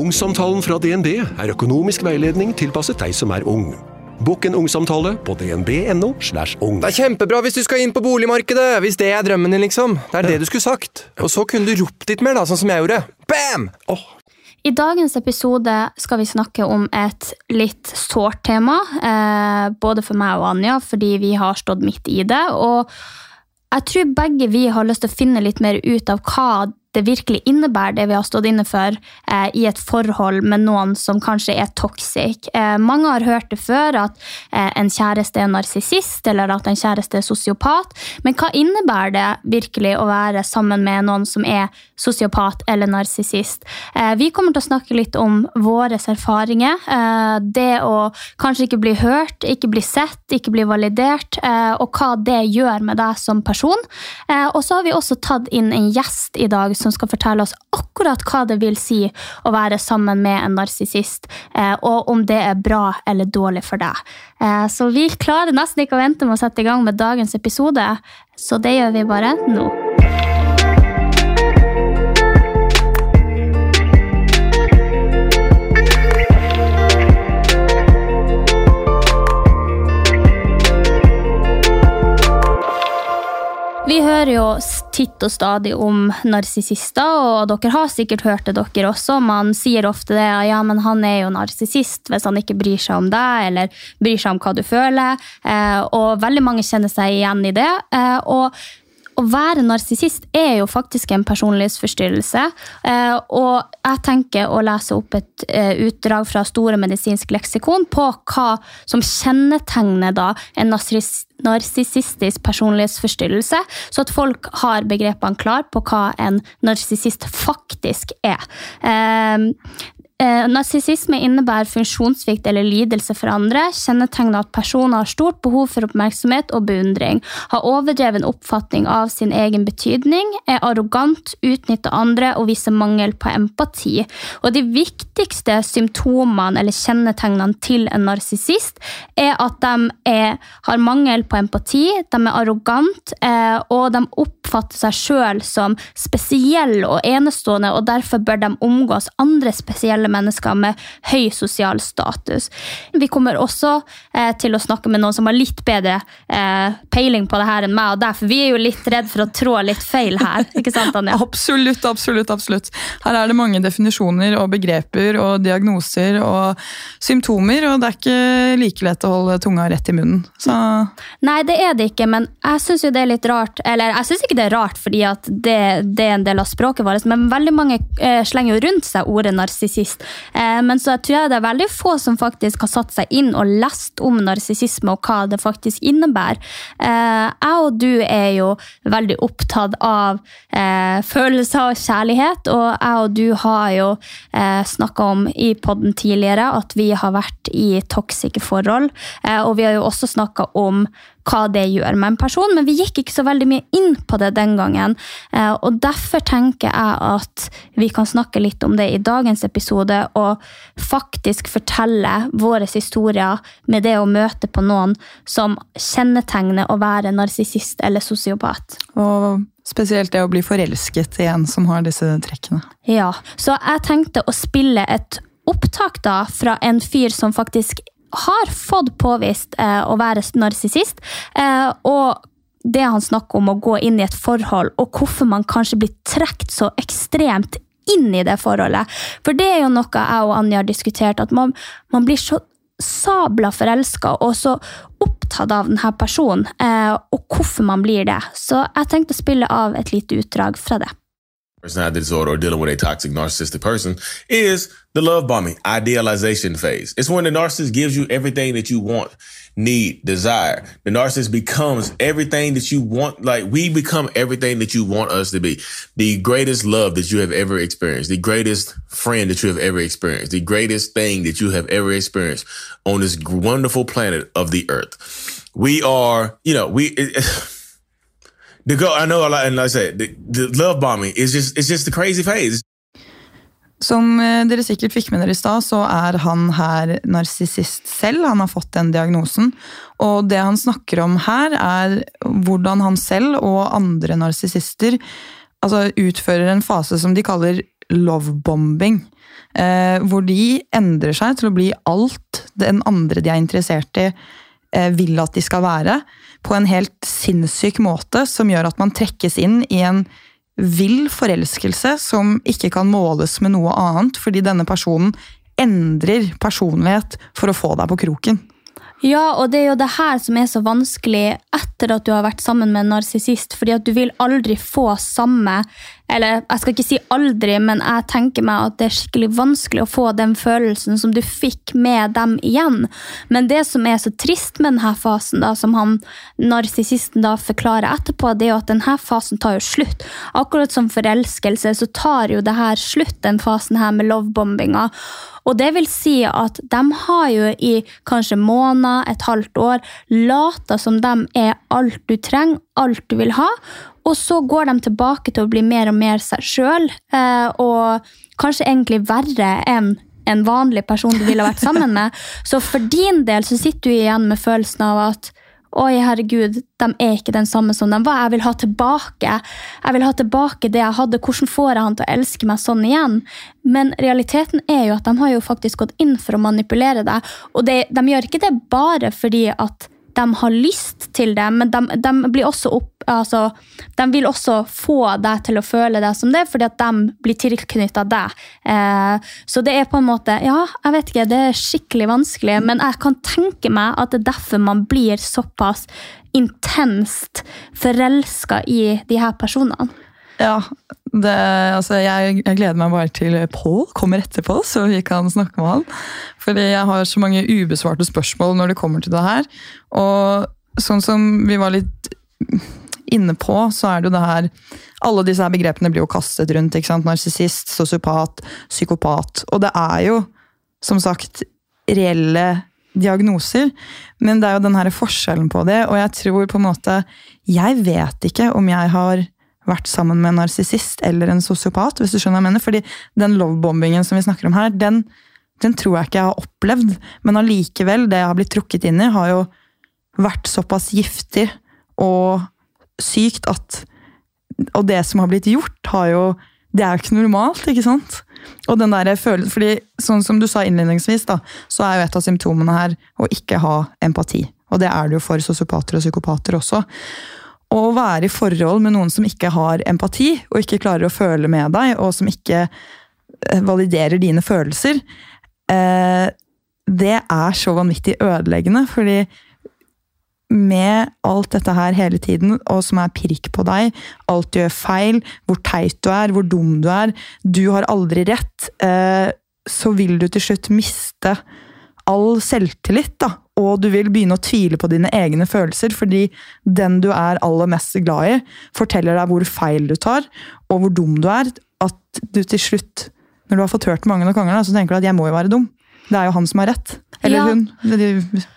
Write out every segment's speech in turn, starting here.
Ungsamtalen fra DNB er økonomisk veiledning tilpasset deg som er ung. Bokk en ungsamtale på dnb.no. slash ung. Det er kjempebra hvis du skal inn på boligmarkedet, hvis det er drømmen din, liksom. Det er det du skulle sagt. Og så kunne du ropt litt mer, da, sånn som jeg gjorde. Bam! I dagens episode skal vi snakke om et litt sårt tema, eh, både for meg og Anja, fordi vi har stått midt i det. Og jeg tror begge vi har lyst til å finne litt mer ut av hva det virkelig innebærer, det vi har stått inne for eh, i et forhold med noen som kanskje er toxic. Eh, mange har hørt det før, at eh, en kjæreste er narsissist, eller at en kjæreste er sosiopat. Men hva innebærer det virkelig å være sammen med noen som er sosiopat eller narsissist? Eh, vi kommer til å snakke litt om våre erfaringer. Eh, det å kanskje ikke bli hørt, ikke bli sett, ikke bli validert, eh, og hva det gjør med deg som person. Og så har vi også tatt inn en gjest i dag som skal fortelle oss akkurat hva det vil si å være sammen med en narsissist, eh, og om det er bra eller dårlig for deg. Eh, så vi klarer nesten ikke å vente med å sette i gang med dagens episode, så det gjør vi bare nå. Vi hører jo titt og stadig om narsissister, og dere har sikkert hørt det, dere også. Man sier ofte det, ja, men han er jo narsissist hvis han ikke bryr seg om deg, eller bryr seg om hva du føler. Eh, og veldig mange kjenner seg igjen i det. Eh, og å være narsissist er jo faktisk en personlighetsforstyrrelse. Eh, og jeg tenker å lese opp et eh, utdrag fra Store medisinsk leksikon på hva som kjennetegner da en narsissist narsissistisk personlighetsforstyrrelse, så at folk har begrepene klar på hva en narsissist faktisk er. Eh, Narsissisme innebærer funksjonssvikt eller lidelse for andre, kjennetegner at personer har stort behov for oppmerksomhet og beundring, har overdreven oppfatning av sin egen betydning, er arrogant, utnytter andre og viser mangel på empati. Og de viktigste symptomene eller kjennetegnene til en narsissist er at de er, har mangel på empati, de er arrogant, eh, og de oppfatter seg sjøl som spesielle og enestående, og derfor bør de omgås andre spesielle mennesker med høy sosial status. Vi kommer også eh, til å snakke med noen som har litt bedre eh, peiling på det her enn meg, og derfor vi er jo litt redd for å trå litt feil her. ikke sant, Anja? Absolutt, absolutt, absolutt. Her er det mange definisjoner og begreper og diagnoser og symptomer, og det er ikke like lett å holde tunga rett i munnen. Så Nei, det er det ikke, men jeg syns jo det er litt rart. Eller jeg syns ikke det er rart, fordi at det, det er en del av språket vårt, men veldig mange eh, slenger jo rundt seg ordet narsissist. Eh, men så tror jeg det er veldig få som faktisk har satt seg inn og lest om narsissisme og hva det faktisk innebærer. Eh, jeg og du er jo veldig opptatt av eh, følelser og kjærlighet, og jeg og du har jo snakka om i podden tidligere at vi har vært i toxic forhold, og vi har jo også snakka om hva det gjør med en person, men vi gikk ikke så veldig mye inn på det den gangen. Eh, og Derfor tenker jeg at vi kan snakke litt om det i dagens episode, og faktisk fortelle våre historier med det å møte på noen som kjennetegner å være narsissist eller sosiopat. Og spesielt det å bli forelsket i en som har disse trekkene. Ja, så jeg tenkte å spille et opptak da fra en fyr som faktisk har fått påvist eh, å være narsissist, eh, og det han snakker om å gå inn i et forhold, og hvorfor man kanskje blir trukket så ekstremt inn i det forholdet. For det er jo noe jeg og Anja har diskutert, at man, man blir så sabla forelska og så opptatt av denne personen, eh, og hvorfor man blir det. Så jeg tenkte å spille av et lite utdrag fra det. personality disorder or dealing with a toxic narcissistic person is the love bombing idealization phase. It's when the narcissist gives you everything that you want need, desire. The narcissist becomes everything that you want. Like we become everything that you want us to be. The greatest love that you have ever experienced, the greatest friend that you have ever experienced, the greatest thing that you have ever experienced on this wonderful planet of the earth. We are, you know, we. It, the go. I know a lot, and like I said, the, the love bombing is just it's just the crazy phase. Som eh, dere sikkert fikk med dere i stad, så er han her narsissist selv. Han har fått den diagnosen. Og det han snakker om her, er hvordan han selv og andre narsissister altså, utfører en fase som de kaller lovebombing. Eh, hvor de endrer seg til å bli alt den andre de er interessert i, eh, vil at de skal være. På en helt sinnssyk måte som gjør at man trekkes inn i en vill forelskelse som ikke kan måles med noe annet, fordi denne personen endrer personlighet for å få deg på kroken. Ja, og det er jo det her som er så vanskelig etter at du har vært sammen med en narsissist, fordi at du vil aldri få samme eller jeg skal ikke si aldri, men jeg tenker meg at det er skikkelig vanskelig å få den følelsen som du fikk med dem igjen. Men det som er så trist med denne fasen, da, som han narsissisten forklarer etterpå, det er jo at denne fasen tar jo slutt. Akkurat som forelskelse så tar jo det her slutt, den fasen her med lovebombinga. Og det vil si at de har jo i kanskje måneder, et halvt år, lata som de er alt du trenger, alt du vil ha. Og så går de tilbake til å bli mer og mer seg sjøl, eh, og kanskje egentlig verre enn en vanlig person du ville vært sammen med. Så for din del så sitter du igjen med følelsen av at Oi, herregud, de er ikke den samme som de var. Jeg vil ha tilbake Jeg vil ha tilbake det jeg hadde. Hvordan får jeg han til å elske meg sånn igjen? Men realiteten er jo at de har jo faktisk gått inn for å manipulere deg. Og det, de gjør ikke det bare fordi at de har lyst til det, men de, de, blir også opp, altså, de vil også få deg til å føle deg som det, fordi at de blir tilknytta deg. Eh, så det er på en måte Ja, jeg vet ikke, det er skikkelig vanskelig, men jeg kan tenke meg at det er derfor man blir såpass intenst forelska i de her personene. Ja, det, altså jeg, jeg, gleder meg bare til Pål kommer etterpå, så vi kan snakke med han. Fordi jeg har så mange ubesvarte spørsmål når det kommer til det her. Og sånn som vi var litt inne på, så er det jo det her Alle disse her begrepene blir jo kastet rundt. ikke sant? Narsissist, sosiopat, psykopat. Og det er jo, som sagt, reelle diagnoser. Men det er jo den her forskjellen på det, og jeg tror på en måte Jeg vet ikke om jeg har vært sammen med en narsissist eller en sosiopat. hvis du skjønner hva jeg mener. Fordi den lovebombingen som vi snakker om her, den, den tror jeg ikke jeg har opplevd. Men allikevel, det jeg har blitt trukket inn i, har jo vært såpass giftig og sykt at Og det som har blitt gjort, har jo Det er jo ikke normalt, ikke sant? Og den der følelsen, fordi sånn som du sa innledningsvis, da, så er jo et av symptomene her å ikke ha empati. Og det er det jo for sosiopater og psykopater også å være i forhold med noen som ikke har empati, og ikke klarer å føle med deg, og som ikke eh, validerer dine følelser, eh, det er så vanvittig ødeleggende. Fordi med alt dette her hele tiden, og som er pirk på deg, alt du gjør feil, hvor teit du er, hvor dum du er, du har aldri rett, eh, så vil du til slutt miste all selvtillit, da, og du vil begynne å tvile på dine egne følelser, fordi den du er aller mest glad i, forteller deg hvor feil du tar, og hvor dum du er. At du til slutt, når du har fått hørt mange nok ganger, så tenker du at 'jeg må jo være dum'. Det er jo han som har rett. Eller ja. hun.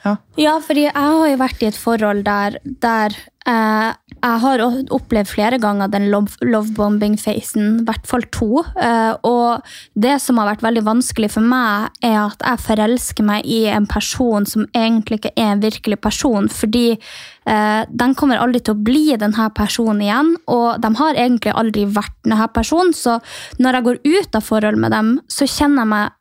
Ja. ja, fordi jeg har jo vært i et forhold der, der eh, jeg har opplevd flere ganger den lovebombing-fasen, i hvert fall to. Eh, og det som har vært veldig vanskelig for meg, er at jeg forelsker meg i en person som egentlig ikke er en virkelig person. Fordi eh, den kommer aldri til å bli denne personen igjen, og de har egentlig aldri vært denne personen. Så når jeg går ut av forhold med dem, så kjenner jeg meg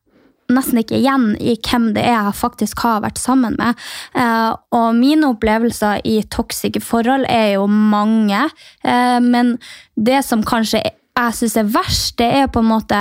nesten ikke igjen i hvem det er jeg faktisk har vært sammen med. Eh, og mine opplevelser i toxic forhold er jo mange, eh, men det som kanskje jeg syns er verst, det er på en måte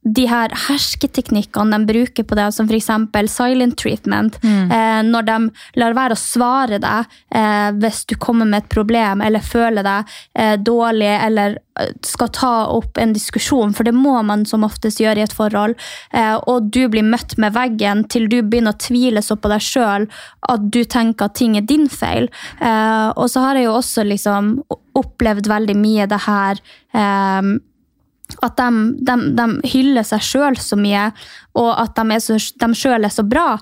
de her hersketeknikkene de bruker på det, som f.eks. silent treatment, eh, når de lar være å svare deg eh, hvis du kommer med et problem eller føler deg eh, dårlig eller eh, skal ta opp en diskusjon, for det må man som oftest gjøre i et forhold, eh, og du blir møtt med veggen til du begynner å tvile så på deg sjøl at du tenker at ting er din feil. Eh, og så har jeg jo også liksom opplevd veldig mye det her at de, de, de hyller seg sjøl så mye, og at de, er de sjøl er så bra.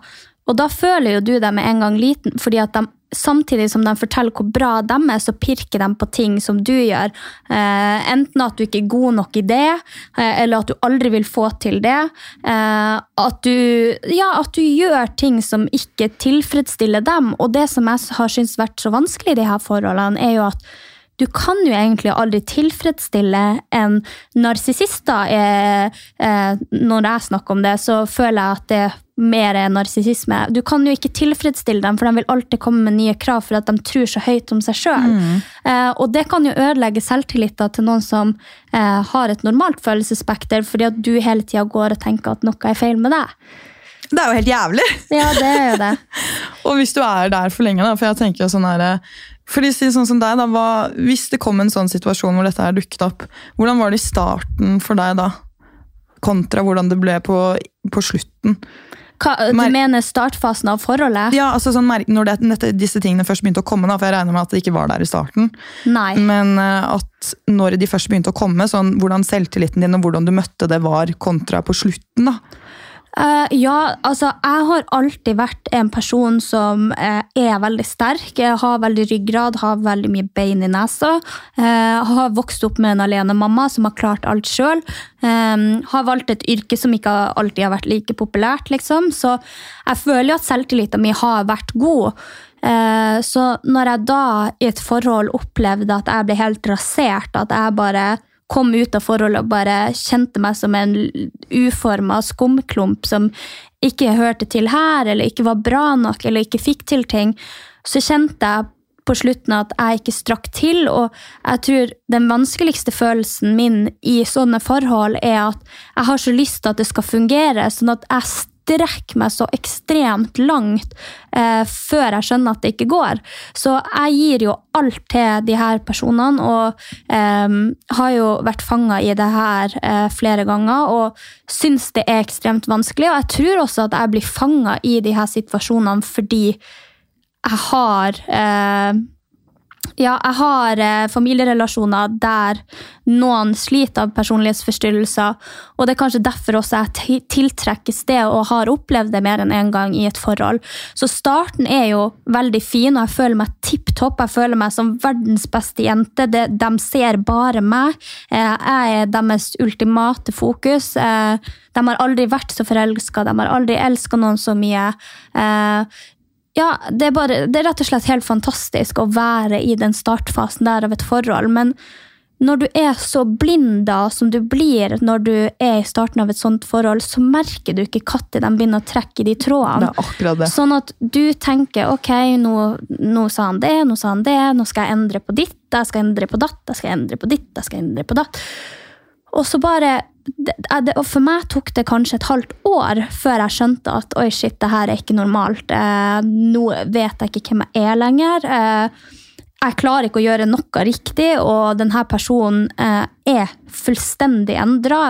Og da føler jo du deg med en gang liten, fordi at de, samtidig som de forteller hvor bra de er, så pirker de på ting som du gjør. Eh, enten at du ikke er god nok i det, eh, eller at du aldri vil få til det. Eh, at, du, ja, at du gjør ting som ikke tilfredsstiller dem. Og det som jeg har syntes vært så vanskelig i her forholdene, er jo at du kan jo egentlig aldri tilfredsstille en narsissist. Eh, eh, når jeg snakker om det, så føler jeg at det er mer er narsissisme. Du kan jo ikke tilfredsstille dem, for de vil alltid komme med nye krav for at de tror så høyt om seg sjøl. Mm. Eh, og det kan jo ødelegge selvtilliten til noen som eh, har et normalt følelsesspekter, fordi at du hele tida går og tenker at noe er feil med deg. Det er jo helt jævlig! Ja, det er jo det. og hvis du er der for lenge, da, for jeg tenker jo sånn her fordi sånn som deg da, hva, Hvis det kom en sånn situasjon hvor dette her dukket opp, hvordan var det i starten for deg da? Kontra hvordan det ble på, på slutten? Hva, du Mer- mener startfasen av forholdet? Ja, altså sånn, Når det, dette, disse tingene først begynte å komme, da, for jeg regner med at det ikke var der i starten, Nei. men eh, at når de først begynte å komme, sånn, hvordan selvtilliten din og hvordan du møtte det var kontra på slutten? da? Eh, ja, altså jeg har alltid vært en person som uh, er veldig sterk. Jeg har veldig ryggrad, har veldig mye bein i nesa. Uh, har vokst opp med en alenemamma som har klart alt sjøl. har valgt et yrke som ikke alltid har vært like populært, liksom. Så jeg føler jo at selvtilliten min har vært god. Så når jeg da i et forhold opplevde at jeg ble helt rasert, at jeg bare kom ut av forholdet og bare kjente meg som en uforma skumklump som ikke hørte til her, eller ikke var bra nok, eller ikke fikk til ting, så kjente jeg på slutten at jeg ikke strakk til, og jeg tror den vanskeligste følelsen min i sånne forhold er at jeg har så lyst til at det skal fungere, sånn at jeg strekker meg så ekstremt langt eh, før jeg skjønner at det ikke går. Så jeg gir jo alt til de her personene, og eh, har jo vært fanga i det her eh, flere ganger, og syns det er ekstremt vanskelig. Og jeg tror også at jeg blir fanga i de her situasjonene fordi jeg har eh, ja, jeg har eh, familierelasjoner der noen sliter av personlighetsforstyrrelser, og det er kanskje derfor også jeg tiltrekkes det og har opplevd det mer enn én en gang i et forhold. Så starten er jo veldig fin, og jeg føler meg tipp topp. Jeg føler meg som verdens beste jente. Det, de ser bare meg. Eh, jeg er deres ultimate fokus. Eh, de har aldri vært så forelska, de har aldri elska noen så mye. Ja, det er, bare, det er rett og slett helt fantastisk å være i den startfasen der av et forhold. Men når du er så blind da, som du blir når du er i starten av et sånt forhold, så merker du ikke når de begynner å trekke i de trådene. Det er akkurat det. Sånn at du tenker ok, nå, nå sa han det, nå sa han det, nå skal jeg endre på ditt, jeg skal endre på datt, jeg skal endre på ditt, jeg skal endre på datt. Og så bare det, det, og For meg tok det kanskje et halvt år før jeg skjønte at oi shit, det her er ikke normalt. Eh, nå vet jeg ikke hvem jeg er lenger. Eh, jeg klarer ikke å gjøre noe riktig, og denne personen eh, er fullstendig endra.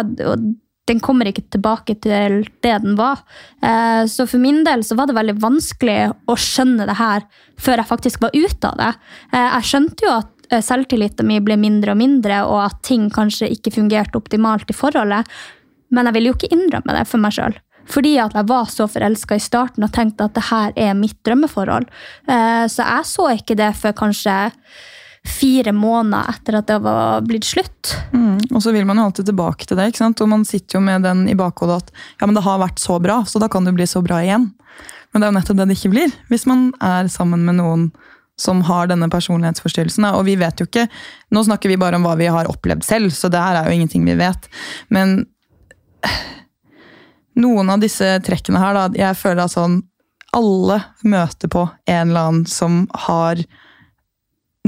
Den kommer ikke tilbake til det den var. Eh, så for min del så var det veldig vanskelig å skjønne det her før jeg faktisk var ute av det. Eh, jeg skjønte jo at eh, selvtilliten min ble mindre og mindre, og at ting kanskje ikke fungerte optimalt i forholdet. Men jeg ville jo ikke innrømme det for meg sjøl. Fordi at jeg var så forelska i starten og tenkte at det her er mitt drømmeforhold. Eh, Så jeg så ikke det før kanskje fire måneder etter at det var blitt slutt. Mm, og så vil man jo alltid tilbake til det, ikke sant? og man sitter jo med den i bakhodet at ja, men det har vært så bra, så da kan det bli så bra igjen. Men det er jo nettopp det det ikke blir, hvis man er sammen med noen som har denne personlighetsforstyrrelsen. Og vi vet jo ikke Nå snakker vi bare om hva vi har opplevd selv, så det her er jo ingenting vi vet. Men noen av disse trekkene her, da, jeg føler at sånn Alle møter på en eller annen som har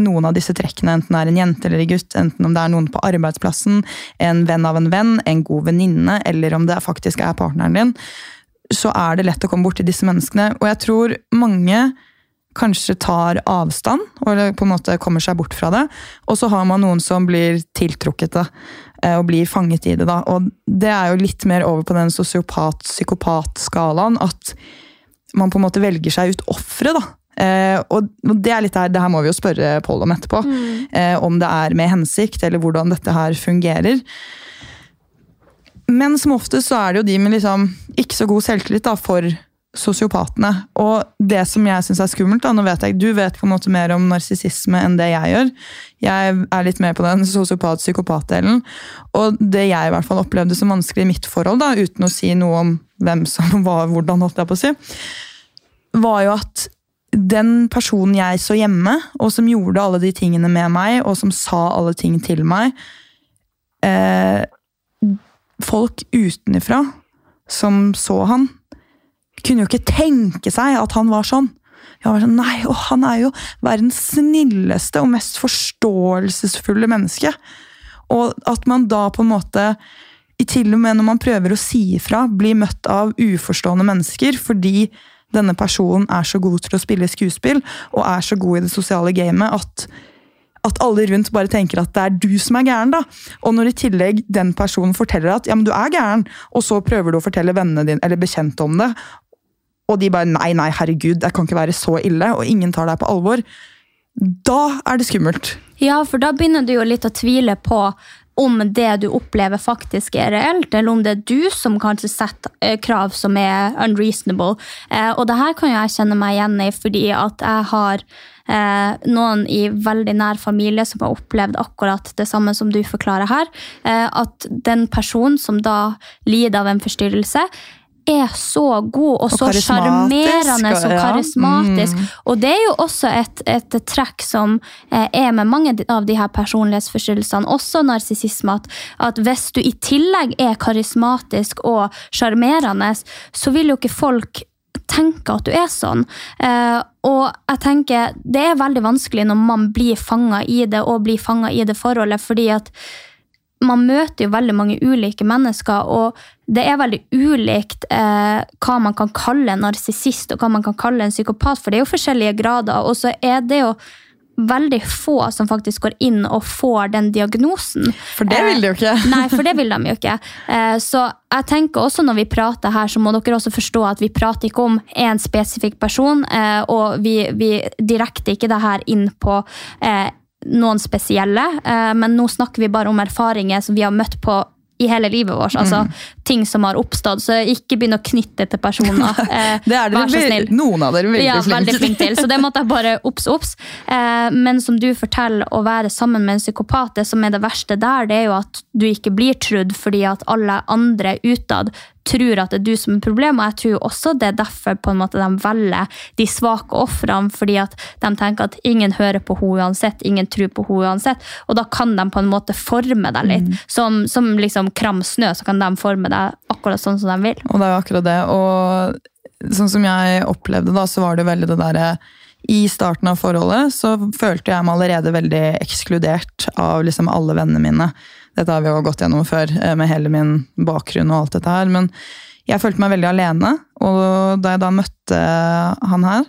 noen av disse trekkene, enten det er en jente eller en gutt, enten om det er noen på arbeidsplassen, en venn av en venn, en god venninne, eller om det faktisk er partneren din, så er det lett å komme borti disse menneskene. Og jeg tror mange kanskje tar avstand og på en måte kommer seg bort fra det. Og så har man noen som blir tiltrukket det, eh, og blir fanget i det. da. Og det er jo litt mer over på den sosiopat-psykopat-skalaen at man på en måte velger seg ut ofre, da. Eh, og det er litt her, det her må vi jo spørre Pål om etterpå. Mm. Eh, om det er med hensikt, eller hvordan dette her fungerer. Men som oftest så er det jo de med liksom ikke så god selvtillit da, for sosiopatene. Og det som jeg syns er skummelt, da, nå vet jeg, du vet på en måte mer om narsissisme enn det jeg gjør. Jeg er litt mer på den sosiopat-psykopat-delen. Og det jeg i hvert fall opplevde som vanskelig i mitt forhold, da, uten å si noe om hvem som var hvordan, holdt jeg på å si, var jo at den personen jeg så hjemme, og som gjorde alle de tingene med meg, og som sa alle ting til meg eh, Folk utenifra som så han, kunne jo ikke tenke seg at han var sånn. Jeg var sånn, nei, å, Han er jo verdens snilleste og mest forståelsesfulle menneske. Og at man da på en måte, i til og med når man prøver å si ifra, blir møtt av uforstående mennesker fordi denne personen er så god til å spille skuespill og er så god i det sosiale gamet at, at alle rundt bare tenker at det er du som er gæren. da. Og når i tillegg den personen forteller at ja, men du er gæren, og så prøver du å fortelle vennene dine eller bekjente om det, og de bare nei, nei, herregud, det kan ikke være så ille, og ingen tar deg på alvor, da er det skummelt. Ja, for da begynner du jo litt å tvile på om det du opplever faktisk er reelt, eller om det er du som kanskje setter eh, krav som er unreasonable. Eh, og det her kan jeg kjenne meg igjen i, fordi at jeg har eh, noen i veldig nær familie som har opplevd akkurat det samme som du forklarer her. at den personen som da lider av en forstyrrelse, er så god og, og så sjarmerende og karismatisk. Ja. Mm. Og det er jo også et, et trekk som eh, er med mange av de her personlighetsforstyrrelsene, også narsissisme, at, at, hvis du i tillegg er karismatisk og sjarmerende, så vil jo ikke folk tenke at du er sånn. Eh, og jeg tenker det er veldig vanskelig når man blir fanga i det og blir fanga i det forholdet, fordi at man møter jo veldig mange ulike mennesker, og det er veldig ulikt eh, hva man kan kalle en narsissist og hva man kan kalle en psykopat, for det er jo forskjellige grader. Og så er det jo veldig få som faktisk går inn og får den diagnosen. For det vil de jo ikke. Eh, nei, for det vil de jo ikke. Eh, så jeg tenker også når vi prater her, så må dere også forstå at vi prater ikke om én spesifikk person, eh, og vi, vi direkter ikke det her inn på eh, noen spesielle, eh, men nå snakker vi bare om erfaringer som vi har møtt på i hele livet vårt. altså mm. Ting som har oppstått. Så ikke begynn å knytte til personer. Eh, det er dere, Vær så snill. Noen av dere veldig ja, veldig flink til. Så det måtte jeg bare obs, obs. Eh, men som du forteller, å være sammen med en psykopat, det som er det verste der, det er jo at du ikke blir trudd fordi at alle andre utad tror at det er du som er problemet. Jeg tror også det er derfor på en måte de velger de svake ofrene, fordi at de tenker at ingen hører på henne uansett, ingen tror på henne uansett. Og da kan de på en måte forme deg litt. Mm. Som, som liksom kram snø, så kan de forme deg akkurat sånn som de vil. Og det er jo akkurat det. Og sånn som jeg opplevde da, så var det veldig det derre i starten av forholdet så følte jeg meg allerede veldig ekskludert av liksom alle vennene mine. Dette har vi jo gått gjennom før, eh, med hele min bakgrunn og alt dette her. Men jeg følte meg veldig alene, og da jeg da møtte han her,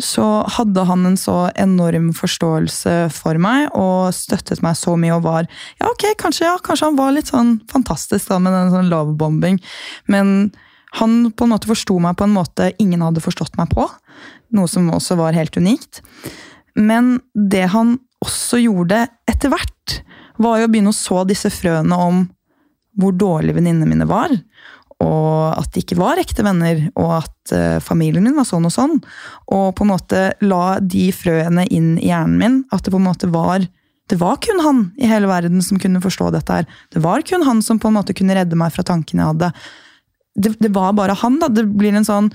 så hadde han en så enorm forståelse for meg og støttet meg så mye og var Ja, ok, kanskje, ja, kanskje han var litt sånn fantastisk da med den sånn lovebombing, men han på en måte forsto meg på en måte ingen hadde forstått meg på. Noe som også var helt unikt. Men det han også gjorde etter hvert, var jo å begynne å så disse frøene om hvor dårlige venninnene mine var. Og at de ikke var ekte venner, og at uh, familien min var sånn og sånn. Og på en måte la de frøene inn i hjernen min. At det på en måte var det var kun han i hele verden som kunne forstå dette. her. Det var kun han som på en måte kunne redde meg fra tankene jeg hadde. Det, det var bare han. da. Det blir en sånn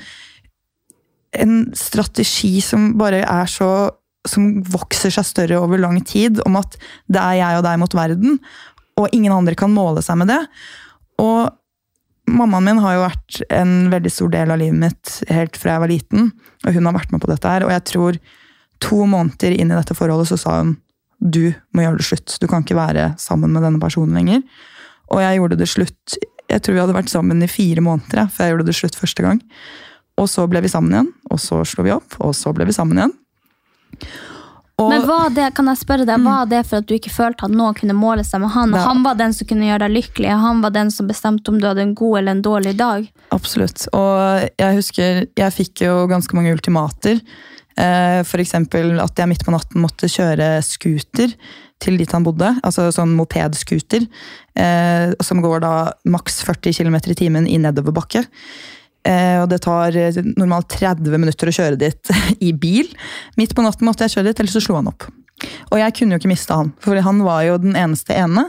en strategi som bare er så som vokser seg større over lang tid, om at det er jeg og deg mot verden, og ingen andre kan måle seg med det. Og mammaen min har jo vært en veldig stor del av livet mitt helt fra jeg var liten, og hun har vært med på dette her, og jeg tror to måneder inn i dette forholdet så sa hun du må gjøre det slutt. Du kan ikke være sammen med denne personen lenger. Og jeg gjorde det slutt Jeg tror vi hadde vært sammen i fire måneder før jeg gjorde det slutt første gang. Og så ble vi sammen igjen, og så slo vi opp, og så ble vi sammen igjen. Og, Men var det, kan jeg spørre deg, var det for at du ikke følte at noen kunne måle seg med han? og Han var den som kunne gjøre deg lykkelig, han var den som bestemte om du hadde en god eller en dårlig dag. Absolutt. Og jeg husker jeg fikk jo ganske mange ultimater. F.eks. for eksempel at jeg midt på natten måtte kjøre scooter til dit han bodde. Altså sånn mopedscooter. Eh, som går da maks 40 km i timen i nedoverbakke. Eh, og det tar eh, normalt 30 minutter å kjøre dit i bil. Midt på natten måtte jeg kjøre dit, ellers så slo han opp. Og jeg kunne jo ikke miste han, for han var jo den eneste ene.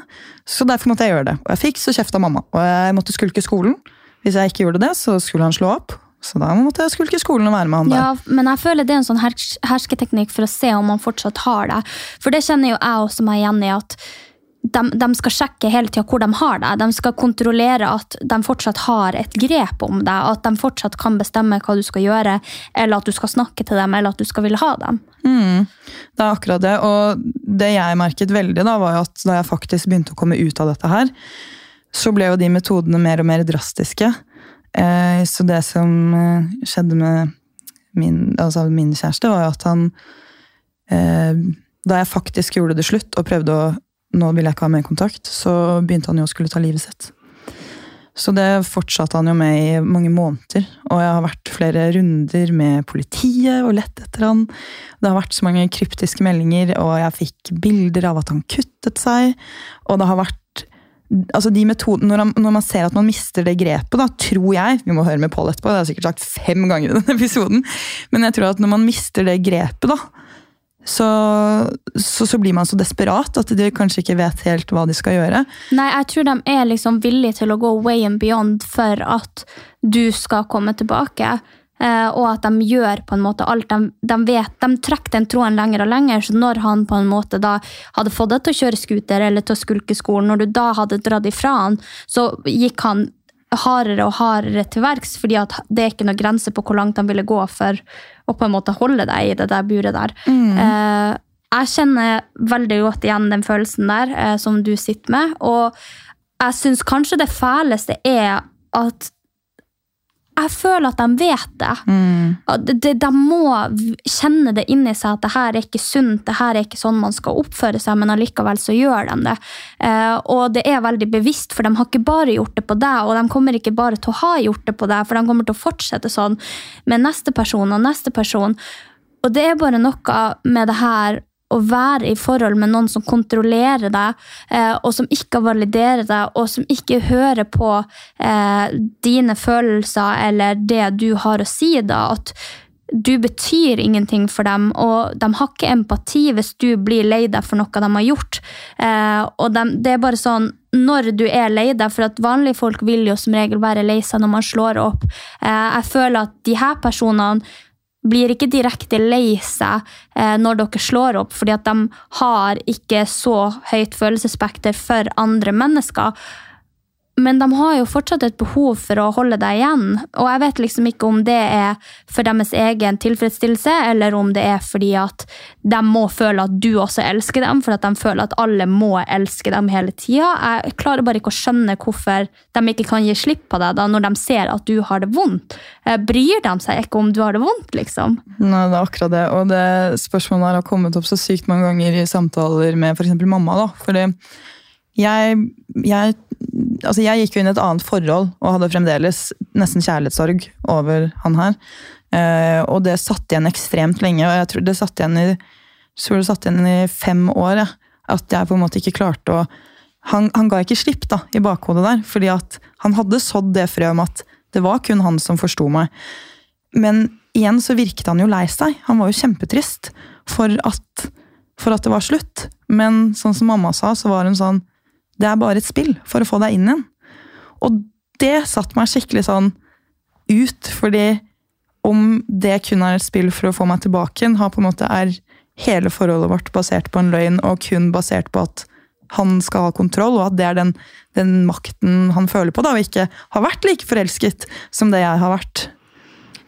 Så derfor måtte jeg gjøre det. Og jeg fikk så kjeft av mamma. Og jeg måtte skulke skolen. Hvis jeg ikke gjorde det, så skulle han slå opp. Så da måtte jeg skulke skolen og være med han der. Ja, men jeg føler det er en sånn hers hersketeknikk for å se om han fortsatt har det. For det kjenner jo jeg også meg igjen i at de, de skal sjekke hele tida hvor de har det. De skal kontrollere at de fortsatt har et grep om deg, at de fortsatt kan bestemme hva du skal gjøre, eller at du skal snakke til dem, eller at du skal ville ha dem. Mm, det er akkurat det. Og det jeg merket veldig, da, var at da jeg faktisk begynte å komme ut av dette her, så ble jo de metodene mer og mer drastiske. Eh, så det som eh, skjedde med min, altså min kjæreste, var jo at han eh, Da jeg faktisk gjorde det slutt og prøvde å Nå vil jeg ikke ha mer kontakt, så begynte han jo å skulle ta livet sitt. Så det fortsatte han jo med i mange måneder. Og jeg har vært flere runder med politiet og lett etter han. Det har vært så mange kryptiske meldinger, og jeg fikk bilder av at han kuttet seg. Og det har vært altså de metodene, når, når man ser at man mister det grepet, da, tror jeg Vi må høre med Pål etterpå, det har jeg sikkert sagt fem ganger i denne episoden. Men jeg tror at når man mister det grepet, da, så, så, så blir man så desperat at de kanskje ikke vet helt hva de skal gjøre. Nei, jeg tror de er liksom villige til å gå way and beyond for at du skal komme tilbake. Eh, og at de gjør på en måte alt de, de vet. De trekker den tråden lenger og lenger. Så når han på en måte da hadde fått deg til å kjøre scooter eller til å skulke skolen, når du da hadde dratt ifra han, så gikk han hardere og hardere til verks, fordi det er ikke noe grense på hvor langt han ville gå for å på en måte holde deg i det der buret der. Eh, jeg kjenner veldig godt igjen den følelsen der eh, som du sitter med, og jeg syns kanskje det fæleste er at jeg føler at de vet det. Mm. de, de, må kjenne det inni seg at det her er ikke sunt, det her er ikke sånn man skal oppføre seg, men allikevel så gjør de det. Eh, og det er veldig bevisst, for de har ikke bare gjort det på deg, og de kommer ikke bare til å ha gjort det på deg, for de kommer til å fortsette sånn med neste person og neste person. Og det er bare noe med det her å være i forhold med noen som kontrollerer deg, eh, og som ikke validerer deg, og som ikke hører på eh, dine følelser eller det du har å si, da, at du betyr ingenting for dem, og de har ikke empati hvis du blir lei deg for noe de har gjort. Eh, og de, det er bare sånn når du er lei deg, for at vanlige folk vil jo som regel være lei seg når man slår opp. Jeg føler at de her personene blir ikke direkte lei seg eh, når dere slår opp, fordi at de har ikke så høyt følelsesspekter for andre mennesker. Men de har jo fortsatt et behov for å holde deg igjen. Og jeg vet liksom ikke om det er for deres egen tilfredsstillelse, eller om det er fordi at de må føle at du også elsker dem, for at de føler at alle må elske dem hele tida. Jeg klarer bare ikke å skjønne hvorfor de ikke kan gi slipp på deg da, når de ser at du har det vondt. Eh, Bryr de seg ikke om du har det vondt, liksom? Nei, det er akkurat det. Og det spørsmålet her har kommet opp så sykt mange ganger i samtaler med f.eks. mamma. da. Fordi jeg, jeg, altså jeg gikk jo inn i et annet forhold og hadde fremdeles nesten kjærlighetssorg over han her. Eh, og det satt igjen ekstremt lenge, og jeg tror det satt igjen i, det satt igjen i fem år. Ja, at jeg på en måte ikke klarte å han, han ga ikke slipp da, i bakhodet der, fordi at han hadde sådd det frøet om at det var kun han som forsto meg. Men igjen så virket han jo lei seg. Han var jo kjempetrist for at, for at det var slutt. Men sånn som mamma sa, så var hun sånn Det er bare et spill for å få deg inn igjen. Og det satte meg skikkelig sånn ut, fordi om det kun er et spill for å få meg tilbake igjen, har på en måte er hele forholdet vårt basert på en løgn, og kun basert på at han skal ha kontroll, og at det er den, den makten han føler på, da, og ikke har vært like forelsket som det jeg har vært.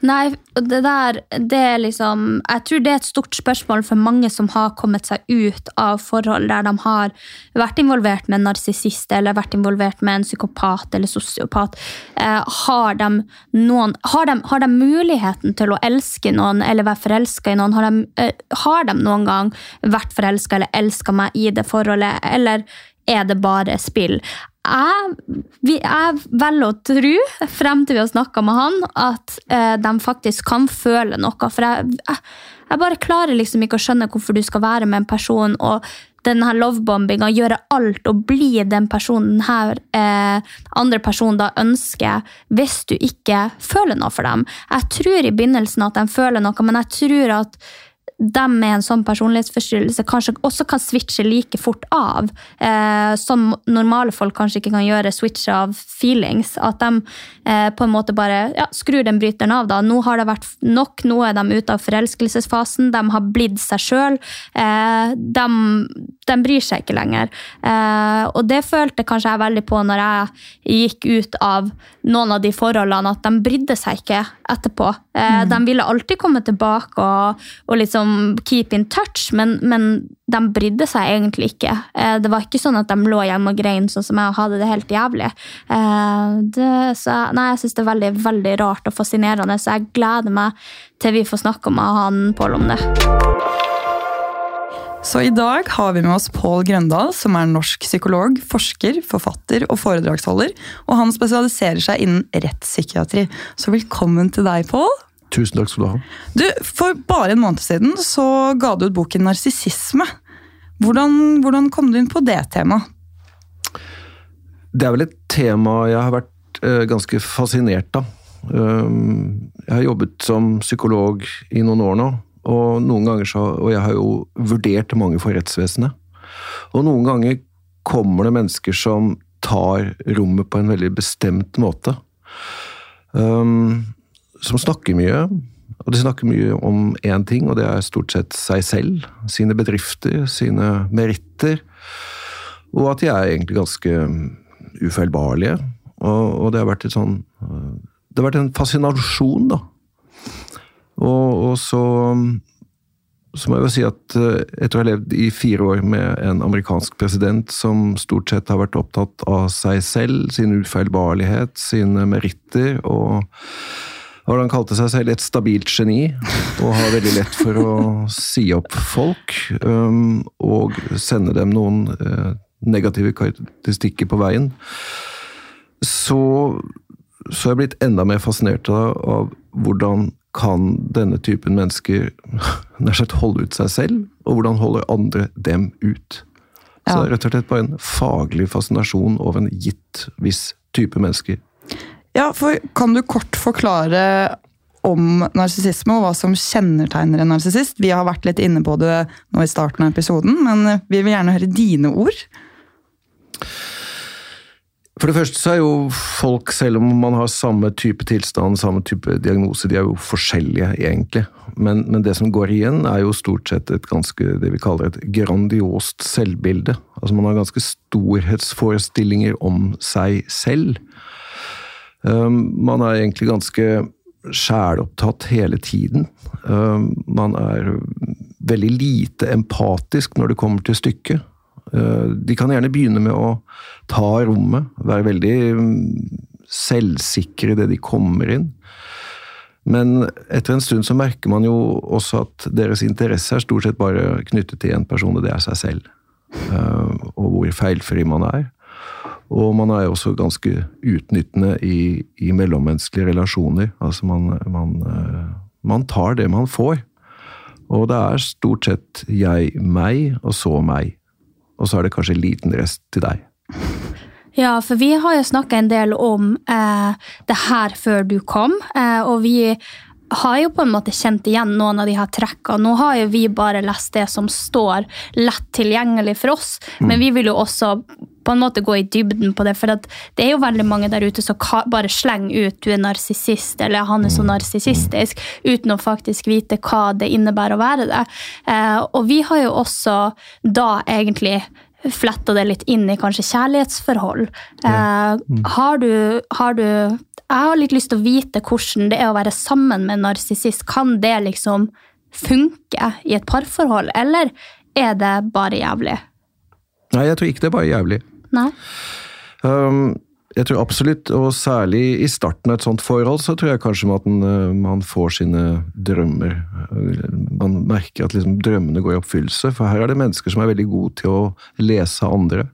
Nei, det der det er liksom Jeg tror det er et stort spørsmål for mange som har kommet seg ut av forhold der de har vært involvert med en narsissist eller vært involvert med en psykopat eller sosiopat. Eh, har, de har, har de muligheten til å elske noen eller være forelska i noen? Har de, eh, har de noen gang vært forelska eller elska meg i det forholdet, eller er det bare spill? Jeg, jeg velger å tro, frem til vi har snakka med han, at eh, de faktisk kan føle noe. For jeg, jeg, bare klarer liksom ikke å skjønne hvorfor du skal være med en person og denne lovebombinga, gjøre alt og bli den personen her eh, andre personen da ønsker, hvis du ikke føler noe for dem. Jeg tror i begynnelsen at de føler noe, men jeg tror at de med en sånn personlighetsforstyrrelse kanskje også kan switche like fort av. Eh, som normale folk kanskje ikke kan gjøre switch av feelings. At de eh, på en måte bare ja, skrur den bryteren av. da. Nå har det vært nok, nå er de ute av forelskelsesfasen, de har blitt seg sjøl. Eh, de, de, bryr seg ikke lenger. Eh, og det følte kanskje jeg veldig på når jeg gikk ut av noen av de forholdene, at de brydde seg ikke etterpå. Eh, mm. De ville alltid komme tilbake og, og liksom keep in touch, men, men, de brydde seg egentlig ikke. Eh, det var ikke sånn at de lå hjemme og grein sånn som jeg og hadde det helt jævlig. Eh, det, så, nei, jeg syns det er veldig, veldig rart og fascinerende, så jeg gleder meg til vi får snakke med han Pål om det. Så i dag har vi med oss Pål Grøndal, som er norsk psykolog, forsker, forfatter og foredragsholder. Og han spesialiserer seg innen rettspsykiatri. Så velkommen til deg, Pål. Tusen takk skal du ha. Du, For bare en måned siden så ga du ut boken 'Narsissisme'. Hvordan, hvordan, kom du inn på det temaet? Det er vel et tema jeg har vært uh, ganske fascinert av. Um, jeg har jobbet som psykolog i noen år nå, og noen ganger så, og jeg har jo vurdert mange for rettsvesenet. Og noen ganger kommer det mennesker som tar rommet på en veldig bestemt måte. Um, som snakker mye. Og de snakker mye om én ting, og det er stort sett seg selv. Sine bedrifter, sine meritter. Og at de er egentlig ganske ufeilbarlige. Og, og det har vært et sånn Det har vært en fascinasjon, da. Og, og så så må jeg jo si at eh, etter å ha levd i fire år med en amerikansk president som stort sett har vært opptatt av seg selv, sin ufeilbarlighet, sine meritter og og han kalte seg selv et stabilt geni, og har veldig lett for å si opp folk. Um, og sende dem noen uh, negative karakteristikker på veien. Så, så er jeg blitt enda mer fascinert av, av hvordan kan denne typen mennesker nær sagt holde ut seg selv, og hvordan holder andre dem ut? Så det er rett og slett bare en faglig fascinasjon over en gitt viss type mennesker. Ja, for Kan du kort forklare om narsissisme og hva som kjennetegner en narsissist? Vi har vært litt inne på det nå i starten av episoden, men vi vil gjerne høre dine ord. For det første så er jo folk, selv om man har samme type tilstand, samme type diagnose, de er jo forskjellige, egentlig. Men, men, det som går igjen, er jo stort sett et ganske, det vi kaller et grandiost selvbilde. Altså man har ganske storhetsforestillinger om seg selv. Um, man er egentlig ganske sjælopptatt hele tiden. Um, man er veldig lite empatisk når det kommer til stykket. Uh, de kan gjerne begynne med å ta rommet, være veldig selvsikre i det de kommer inn. Men etter en stund så merker man jo også at deres interesse er stort sett bare knyttet til én person, og det er seg selv. Og hvor feilfri man er. Og man er jo også ganske utnyttende i, i mellommenneskelige relasjoner. Altså man, man, eh, man, tar det man får. Og det er stort sett jeg, meg, og så meg. Og så er det kanskje en liten rest til deg. Ja, for vi har jo snakka en del om eh, det her før du kom, eh, og vi har jo på en måte kjent igjen noen av de her trekkene. Nå har jo vi bare lest det som står lett tilgjengelig for oss, mm. men vi vil jo også på en måte gå i dybden på det. For det er jo veldig mange der ute som bare slenger ut 'du er narsissist' eller 'han er så mm. narsissistisk', uten å faktisk vite hva det innebærer å være det. Eh, og vi har jo også da egentlig fletta det litt inn i kanskje kjærlighetsforhold. Ja. mm. Har du, har du jeg har litt lyst til å vite hvordan det er å være sammen med en narsissist. Kan det liksom funke i et parforhold, eller er det bare jævlig? Nei, jeg tror ikke det er bare jævlig. Nei? Um, jeg tror absolutt, og særlig i starten av et sånt forhold, så tror jeg kanskje at man, uh, man får sine drømmer. Man merker at liksom drømmene går i oppfyllelse, for her er det mennesker som er veldig gode til å lese andre.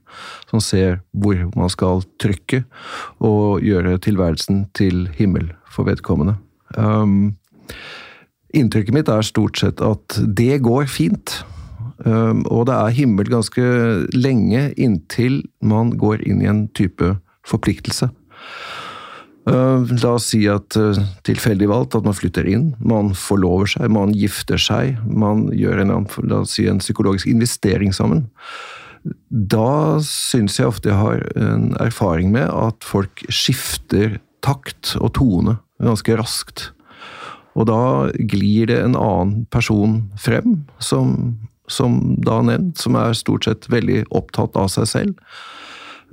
Som ser hvor man skal trykke, og gjøre tilværelsen til himmel for vedkommende. Um, inntrykket mitt er stort sett at det går fint. Um, og det er himmel ganske lenge inntil man går inn i en type forpliktelse. Uh, la oss si at uh, tilfeldig valgt at man flytter inn, man forlover seg, man gifter seg, man gjør en, la oss si, en psykologisk investering sammen. Da syns jeg ofte jeg har en erfaring med at folk skifter takt og tone ganske raskt. Og da glir det en annen person frem, som, som da nevnt, som er stort sett veldig opptatt av seg selv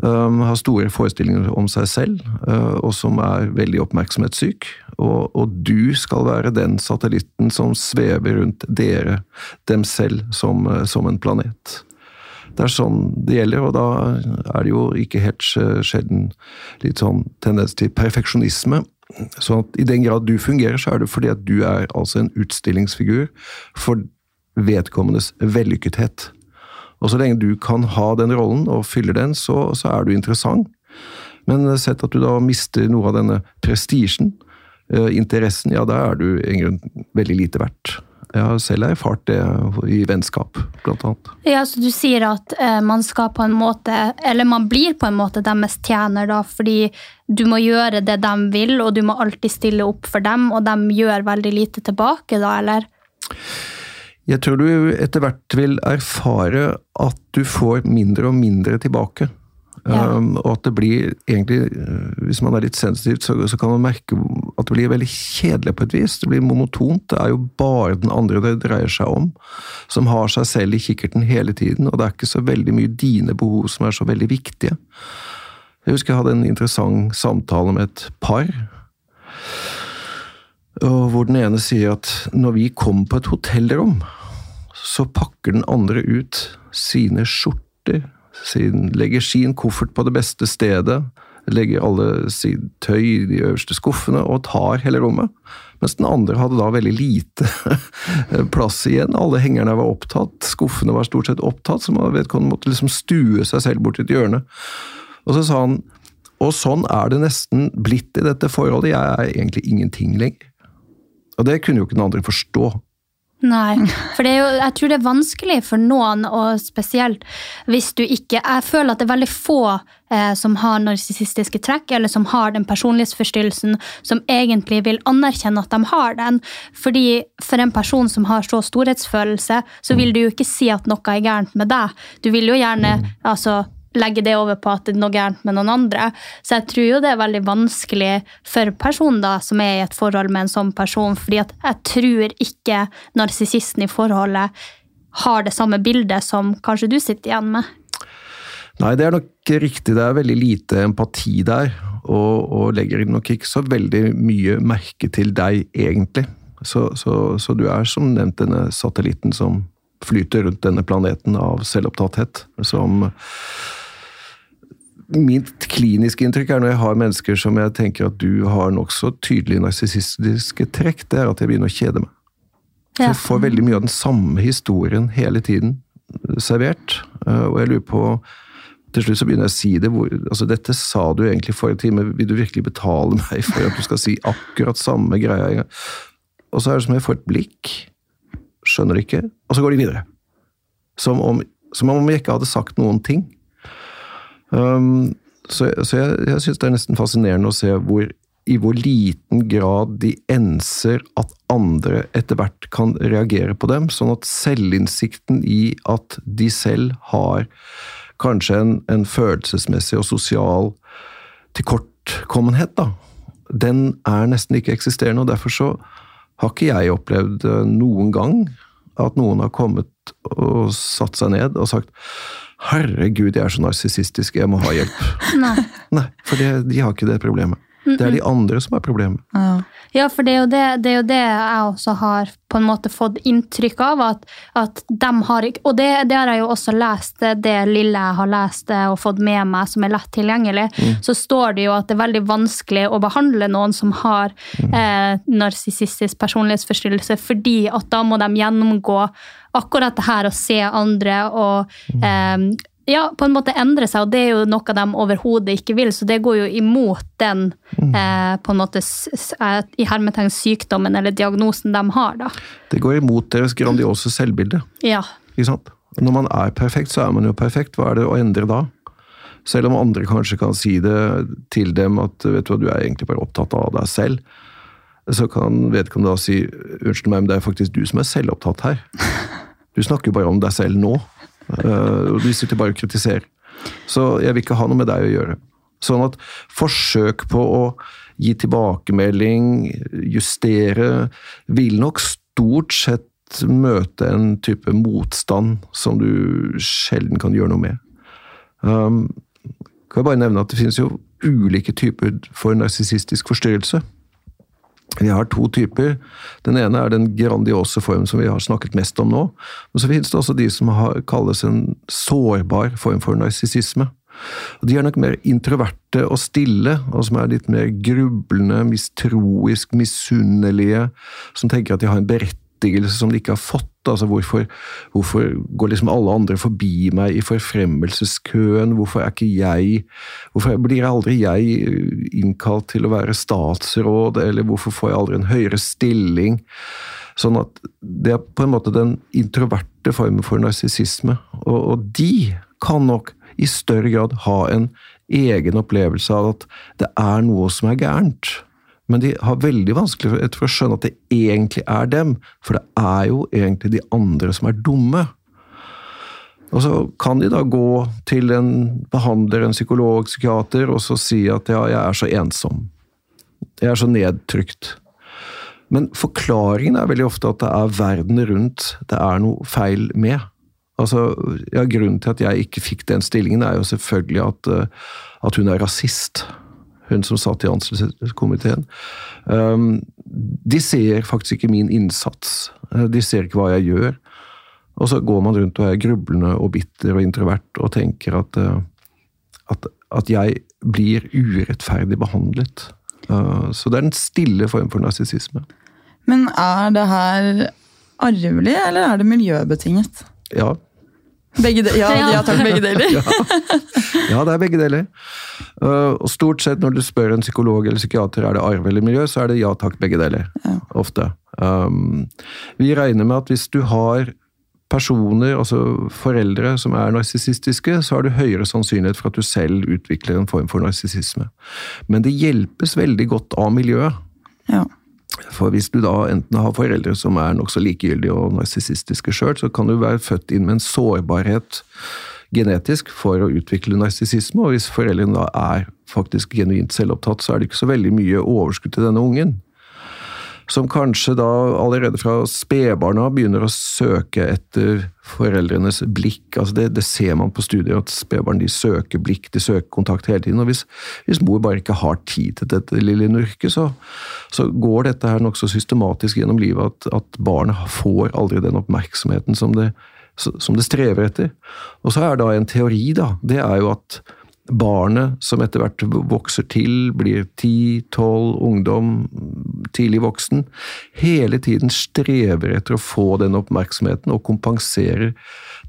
Um, har store forestillinger om seg selv, uh, og som er veldig oppmerksomhetssyk. Og, og, du skal være den satellitten som svever rundt dere, dem selv, som, uh, som, en planet. Det er sånn det gjelder, og da er det jo ikke helt sjelden litt sånn tendens til perfeksjonisme. Så at i den grad du fungerer, så er det fordi at du er altså en utstillingsfigur for vedkommendes vellykkethet. Og så lenge du kan ha den rollen og fyller den, så, så er du interessant. Men sett at du da mister noe av denne prestisjen, eh, interessen, ja da er du i grunn veldig lite verdt. Jeg har selv erfart det i vennskap, blant annet. Ja, så Du sier at eh, man skal på en måte, eller man blir på en måte deres tjener, da, fordi du må gjøre det de vil, og du må alltid stille opp for dem, og de gjør veldig lite tilbake, da, eller? Jeg tror du etter hvert vil erfare at du får mindre og mindre tilbake. Ja. Um, og at det blir egentlig, uh, hvis man er litt sensitiv, så, så, kan man merke at det blir veldig kjedelig på et vis. Det blir monotont. Det er jo bare den andre det dreier seg om, som har seg selv i kikkerten hele tiden. Og det er ikke så veldig mye dine behov som er så veldig viktige. Jeg husker jeg hadde en interessant samtale med et par og hvor den ene sier at når vi kommer på et hotellrom, så pakker den andre ut sine skjorter, sin, legger sin koffert på det beste stedet, legger alle sitt tøy i de øverste skuffene og tar hele rommet. Mens den andre hadde da veldig lite plass igjen. Alle hengerne var opptatt, skuffene var stort sett opptatt, så man vedkommende måtte liksom stue seg selv bort et hjørne. Og så sa han og sånn er det nesten blitt i dette forholdet, jeg er egentlig ingenting lenger. Og det kunne jo ikke noen andre forstå. Nei, for jo, jeg tror det er vanskelig for noen, og spesielt hvis du ikke Jeg føler at det er veldig få eh, som har narsissistiske trekk, eller som har den personlighetsforstyrrelsen, som egentlig vil anerkjenne at de har den. Fordi for en person som har så storhetsfølelse, så vil du jo ikke si at noe er gærent med deg. Du vil jo gjerne altså, legge det over på at det er noe gærent med noen andre. Så jeg tror jo det er veldig vanskelig for personen da, som er i et forhold med en sånn person, fordi at jeg tror ikke narsissisten i forholdet har det samme bildet som kanskje du sitter igjen med. Nei, det er nok riktig. Det er veldig lite empati der, og, og legger nok ikke så veldig mye merke til deg, egentlig. Så, så, så du er som nevnt denne satellitten som flyter rundt denne planeten av selvopptatthet, som Mitt kliniske inntrykk er når jeg har mennesker som jeg tenker at du har nokså tydelige narsissistiske trekk, det er at jeg begynner å kjede meg. Ja. Jeg får veldig mye av den samme historien hele tiden servert. Eh, og jeg lurer på Til slutt så begynner jeg å si det. Hvor, altså Dette sa du egentlig forrige time, vil du virkelig betale meg for at du skal si akkurat samme greia? Og så er det som jeg får et blikk. Skjønner ikke. Og så går de videre. Som om, som om jeg ikke hadde sagt noen ting. Um, så, så, jeg, jeg syns det er nesten fascinerende å se hvor, i hvor liten grad de enser at andre etter hvert kan reagere på dem, sånn at selvinnsikten i at de selv har kanskje en, en følelsesmessig og sosial tilkortkommenhet, da, den er nesten ikke eksisterende. og Derfor så har ikke jeg opplevd eh, noen gang at noen har kommet og satt seg ned og sagt 'herregud, jeg er så narsissistisk, jeg må ha hjelp'. Nei. Nei, for de, de har ikke det problemet. Det er de andre som er problemet. Ja. Ja, for det er, jo det, det er jo det jeg også har på en måte fått inntrykk av. At, at de har ikke Og det, det har jeg jo også lest, det lille jeg har lest og fått med meg som er lett tilgjengelig. Så står det jo at det er veldig vanskelig å behandle noen som har eh, narsissistisk personlighetsforstyrrelse, fordi at da må de gjennomgå akkurat det her å se andre og eh, ja, på en måte endre seg, og det er jo noe de overhodet ikke vil. Så det går jo imot den eh, på en måte i hermetegn sykdommen eller diagnosen de har, da. Det går imot deres grandiose selvbilde. Ja. Ikke sant? Når man er perfekt, så er man jo perfekt. Hva er det å endre da? Selv om andre kanskje kan si det til dem at vet du hva, du er egentlig bare opptatt av deg selv, så kan vedkommende da si unnskyld meg, men det er faktisk du som er selvopptatt her. Du snakker jo bare om deg selv nå. Eh, og du sitter bare og kritiserer. Så jeg vil ikke ha noe med deg å gjøre. Sånn at forsøk på å gi tilbakemelding, justere, vil nok stort sett møte en type motstand som du sjelden kan gjøre noe med. Um, kan jeg bare nevne at Det finnes jo ulike typer for narsissistisk forstyrrelse. Vi har to typer. Den ene er den grandiose formen som vi har snakket mest om nå. Men så finnes det også de som har, kalles en sårbar form for narsissisme. De er nok mer introverte og stille, og som er litt mer grublende, mistroisk, misunnelige, som tenker at de har en berettigelse som de ikke har fått. Altså hvorfor, hvorfor går liksom alle andre forbi meg i forfremmelseskøen? Hvorfor er ikke jeg Hvorfor blir aldri jeg innkalt til å være statsråd, eller hvorfor får jeg aldri en høyere stilling? Sånn at det er på en måte den introverte formen for narsissisme. Og, og de kan nok i større grad ha en egen opplevelse av at det er noe som er gærent. Men de har veldig vanskelig for, å skjønne at det egentlig er dem, for det er jo egentlig de andre som er dumme. Og så kan de da gå til en behandler, en psykolog, psykiater, og så si at ja, jeg er så ensom. Jeg er så nedtrykt. Men forklaringen er veldig ofte at det er verden rundt det er noe feil med. Altså, ja, Grunnen til at jeg ikke fikk den stillingen, er jo selvfølgelig at, uh, at hun er rasist. Hun som satt i ansettelseskomiteen. Um, de ser faktisk ikke min innsats. Uh, De ser ikke hva jeg gjør. Og så går man rundt og er grublende og bitter og introvert og tenker at, uh, at, at jeg blir urettferdig behandlet. Uh, Så det er en stille form for narsissisme. Men er det her arvelig, eller er det miljøbetinget? Ja. Begge de ja, ja takk, begge deler. Ja, det er begge deler. Uh, og stort sett når du spør en psykolog eller psykiater er det arv eller miljø, så er det ja takk, begge deler. Ofte. Um, vi regner med at hvis du har personer, altså foreldre, som er narsissistiske, så har du høyere sannsynlighet for at du selv utvikler en form for narsissisme. Men det hjelpes veldig godt av miljøet. Ja. For hvis du da enten har foreldre som er nokså likegyldige og narsissistiske sjøl, så kan du være født inn med en sårbarhet genetisk for å utvikle narsissisme, og hvis foreldrene da er faktisk genuint selvopptatt, så er det ikke så veldig mye overskudd til denne ungen. Som kanskje da allerede fra spedbarna begynner å søke etter foreldrenes blikk. altså Det, det ser man på studier, at spedbarn søker blikk, de søker kontakt hele tiden. og Hvis, hvis mor bare ikke har tid til dette lille nurket, så, så går dette her nokså systematisk gjennom livet at, at barnet får aldri den oppmerksomheten som det, som det strever etter. Og så er da en teori, da, det er jo at barnet som etter hvert vokser til, blir 10-12, ungdom, tidlig voksen, hele tiden strever etter å få den oppmerksomheten og kompenserer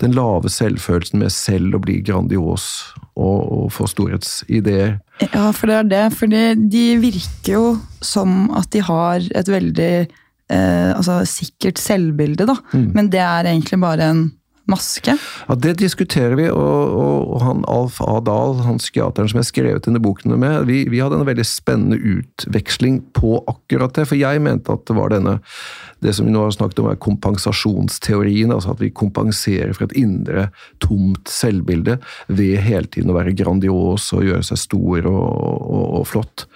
den lave selvfølelsen med selv å bli grandios og, og få storhetsideer. Ja, for det er det. For de virker jo som at de har et veldig eh, altså, sikkert selvbilde, da. Mm. Men det er egentlig bare en maske. Ja, Det diskuterer vi, og, og, han Alf A. Dahl, han psykiateren som jeg skrev denne boken med, vi, vi hadde en veldig spennende utveksling på akkurat det. For jeg mente at det var denne det som vi nå har snakket om, er kompensasjonsteorien. Altså at vi kompenserer for et indre, tomt selvbilde ved hele tiden å være grandios og gjøre seg stor og, og, og flott.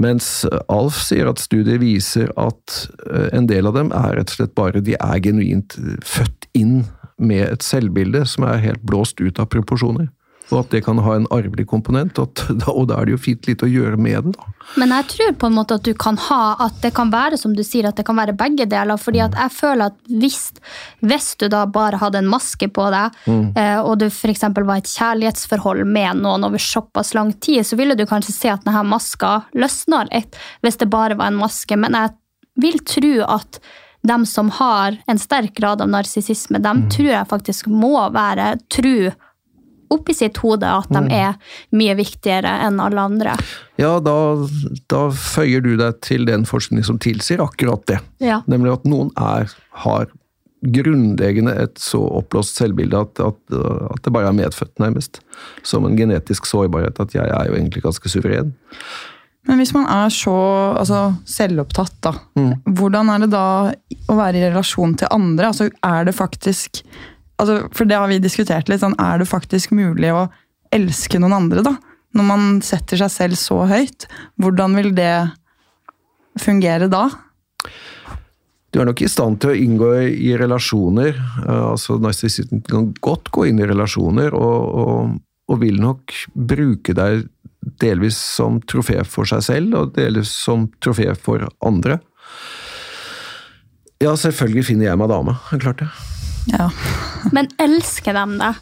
Mens Alf sier at studier viser at eh, en del av dem er rett og slett bare de er genuint født inn med et selvbilde som er helt blåst ut av proporsjoner. og at det kan ha en arvelig komponent. At, og da er det jo fint lite å gjøre med det, da. Men jeg tror på en måte at du kan ha, at det kan være som du sier, at det kan være begge deler. fordi at jeg føler at hvis, hvis du da bare hadde en maske på deg, Mm. eh, og du f.eks. var i et kjærlighetsforhold med noen over såpass lang tid, så ville du kanskje se at denne maska løsner litt, hvis det bare var en maske. Men jeg vil tro at dem som har en sterk grad av narsissisme, dem tror jeg faktisk må være tru oppi sitt hode at de Mm. er mye viktigere enn alle andre. Ja, da, da føyer du deg til den forskning som tilsier akkurat det. Ja. Nemlig at noen er, har grunnleggende et så oppblåst selvbilde at, at, at det bare er medfødt, nærmest. Som en genetisk sårbarhet. At jeg er jo egentlig ganske suveren. Men hvis man er så altså, selvopptatt, da, Mm. hvordan er det da å være i relasjon til andre? Altså, er det faktisk altså, For det har vi diskutert litt. Sånn, er det faktisk mulig å elske noen andre, da? Når man setter seg selv så høyt. Hvordan vil det fungere da? Du er nok i stand til å inngå i relasjoner. eh, altså Narsissisten kan godt gå inn i relasjoner, og, og, og vil nok bruke deg delvis som trofé for seg selv, og delvis som trofé for andre. Ja, selvfølgelig finner jeg meg dame. Klart det. Ja. Men elsker de deg?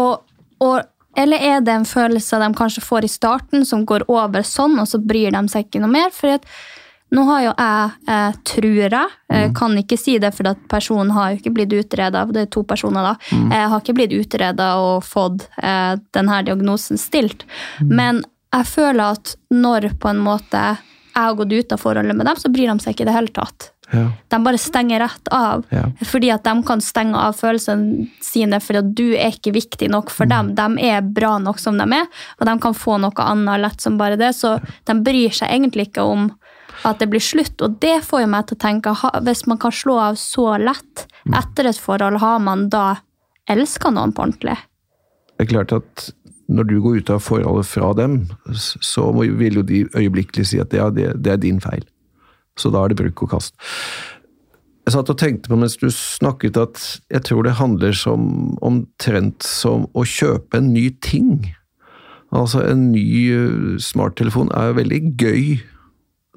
Og, og, eller er det en følelse de kanskje får i starten, som går over sånn, og så bryr de seg ikke noe mer? Fordi at, nå har jo jeg, eh, tror jeg, mm. kan ikke si det, for personen har jo ikke blitt utreda, det er to personer da, Mm. Jeg har ikke blitt utreda og fått eh, denne diagnosen stilt. Men jeg føler at når på en måte jeg har gått ut av forholdet med dem, så bryr de seg ikke i det hele tatt. Ja. De bare stenger rett av. Ja. Fordi at de kan stenge av følelsene sine fordi at du er ikke viktig nok for dem. De er bra nok som de er, og de kan få noe annet lett som bare det. Så de bryr seg egentlig ikke om at det blir slutt. Og det får jo meg til å tenke, hvis man kan slå av så lett etter et forhold, har man da elska noen på ordentlig? Det er klart at når du går ut av forholdet fra dem, så vil jo de øyeblikkelig si at ja, det, det er din feil. Så da er det bruk og kast. Jeg satt og tenkte på mens du snakket at jeg tror det handler som, omtrent som å kjøpe en ny ting. Altså en ny eh, smarttelefon er veldig gøy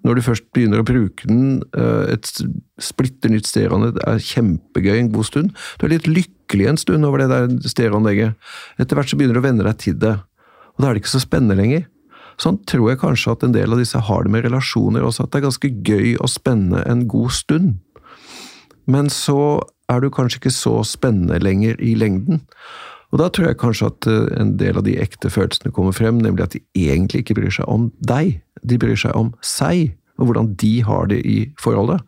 når du først begynner å bruke den. eh, Et splitter nytt stereoanlegg er kjempegøy en god stund. Du er litt lykkelig en stund over det der stereoanlegget. Etter hvert så begynner du å venne deg til det, og da er det ikke så spennende lenger. Sånn tror jeg kanskje at en del av disse har det med relasjoner også, at det er ganske gøy og spennende en god stund. Men så er du kanskje ikke så spennende lenger i lengden. Og da tror jeg kanskje at eh, en del av de ekte følelsene kommer frem, nemlig at de egentlig ikke bryr seg om deg. De bryr seg om seg, og hvordan de har det i forholdet.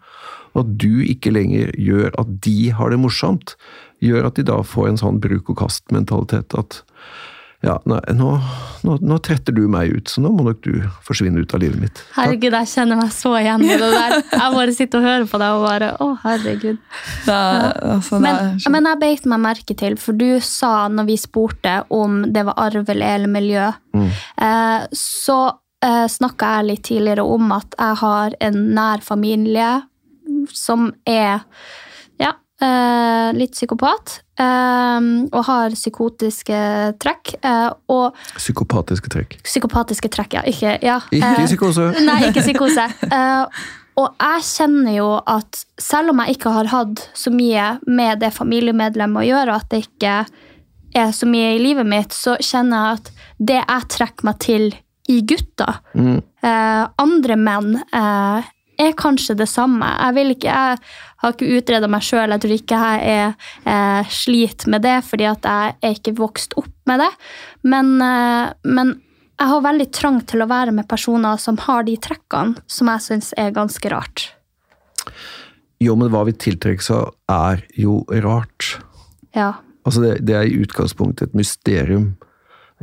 Og at du ikke lenger gjør at de har det morsomt, gjør at de da får en sånn bruk-og-kast-mentalitet at ja, nei, nå, nå, nå tretter du meg ut, så nå må nok du forsvinne ut av livet mitt. Herregud, jeg kjenner meg så igjen i det der. Jeg bare sitter og hører på deg og bare Å, herregud. altså, men, men jeg beit meg merke til, for du sa når vi spurte om det var arvelig eller miljø, eh, så eh, snakka jeg litt tidligere om at jeg har en nær familie som er ja, eh, litt psykopat. eh, og har psykotiske trekk. eh, og Psykopatiske trekk. Psykopatiske trekk, ja. Ikke, ja. Ikke psykose. Nei, ikke psykose. Og jeg kjenner jo at selv om jeg ikke har hatt så mye med det familiemedlemmet å gjøre, at det ikke er så mye i livet mitt, så kjenner jeg at det jeg trekker meg til i gutter, Mm. eh, andre menn, eh, er kanskje det samme. Jeg, ikke, jeg har ikke utreda meg sjøl, jeg tror ikke jeg er eh, slit med det, fordi jeg er ikke vokst opp med det. Men, eh, men jeg har veldig trang til å være med personer som har de trekkene, som jeg syns er ganske rart. Jo, men hva vi tiltrekker så er jo rart. Ja. Altså, det, det er i utgangspunktet et mysterium.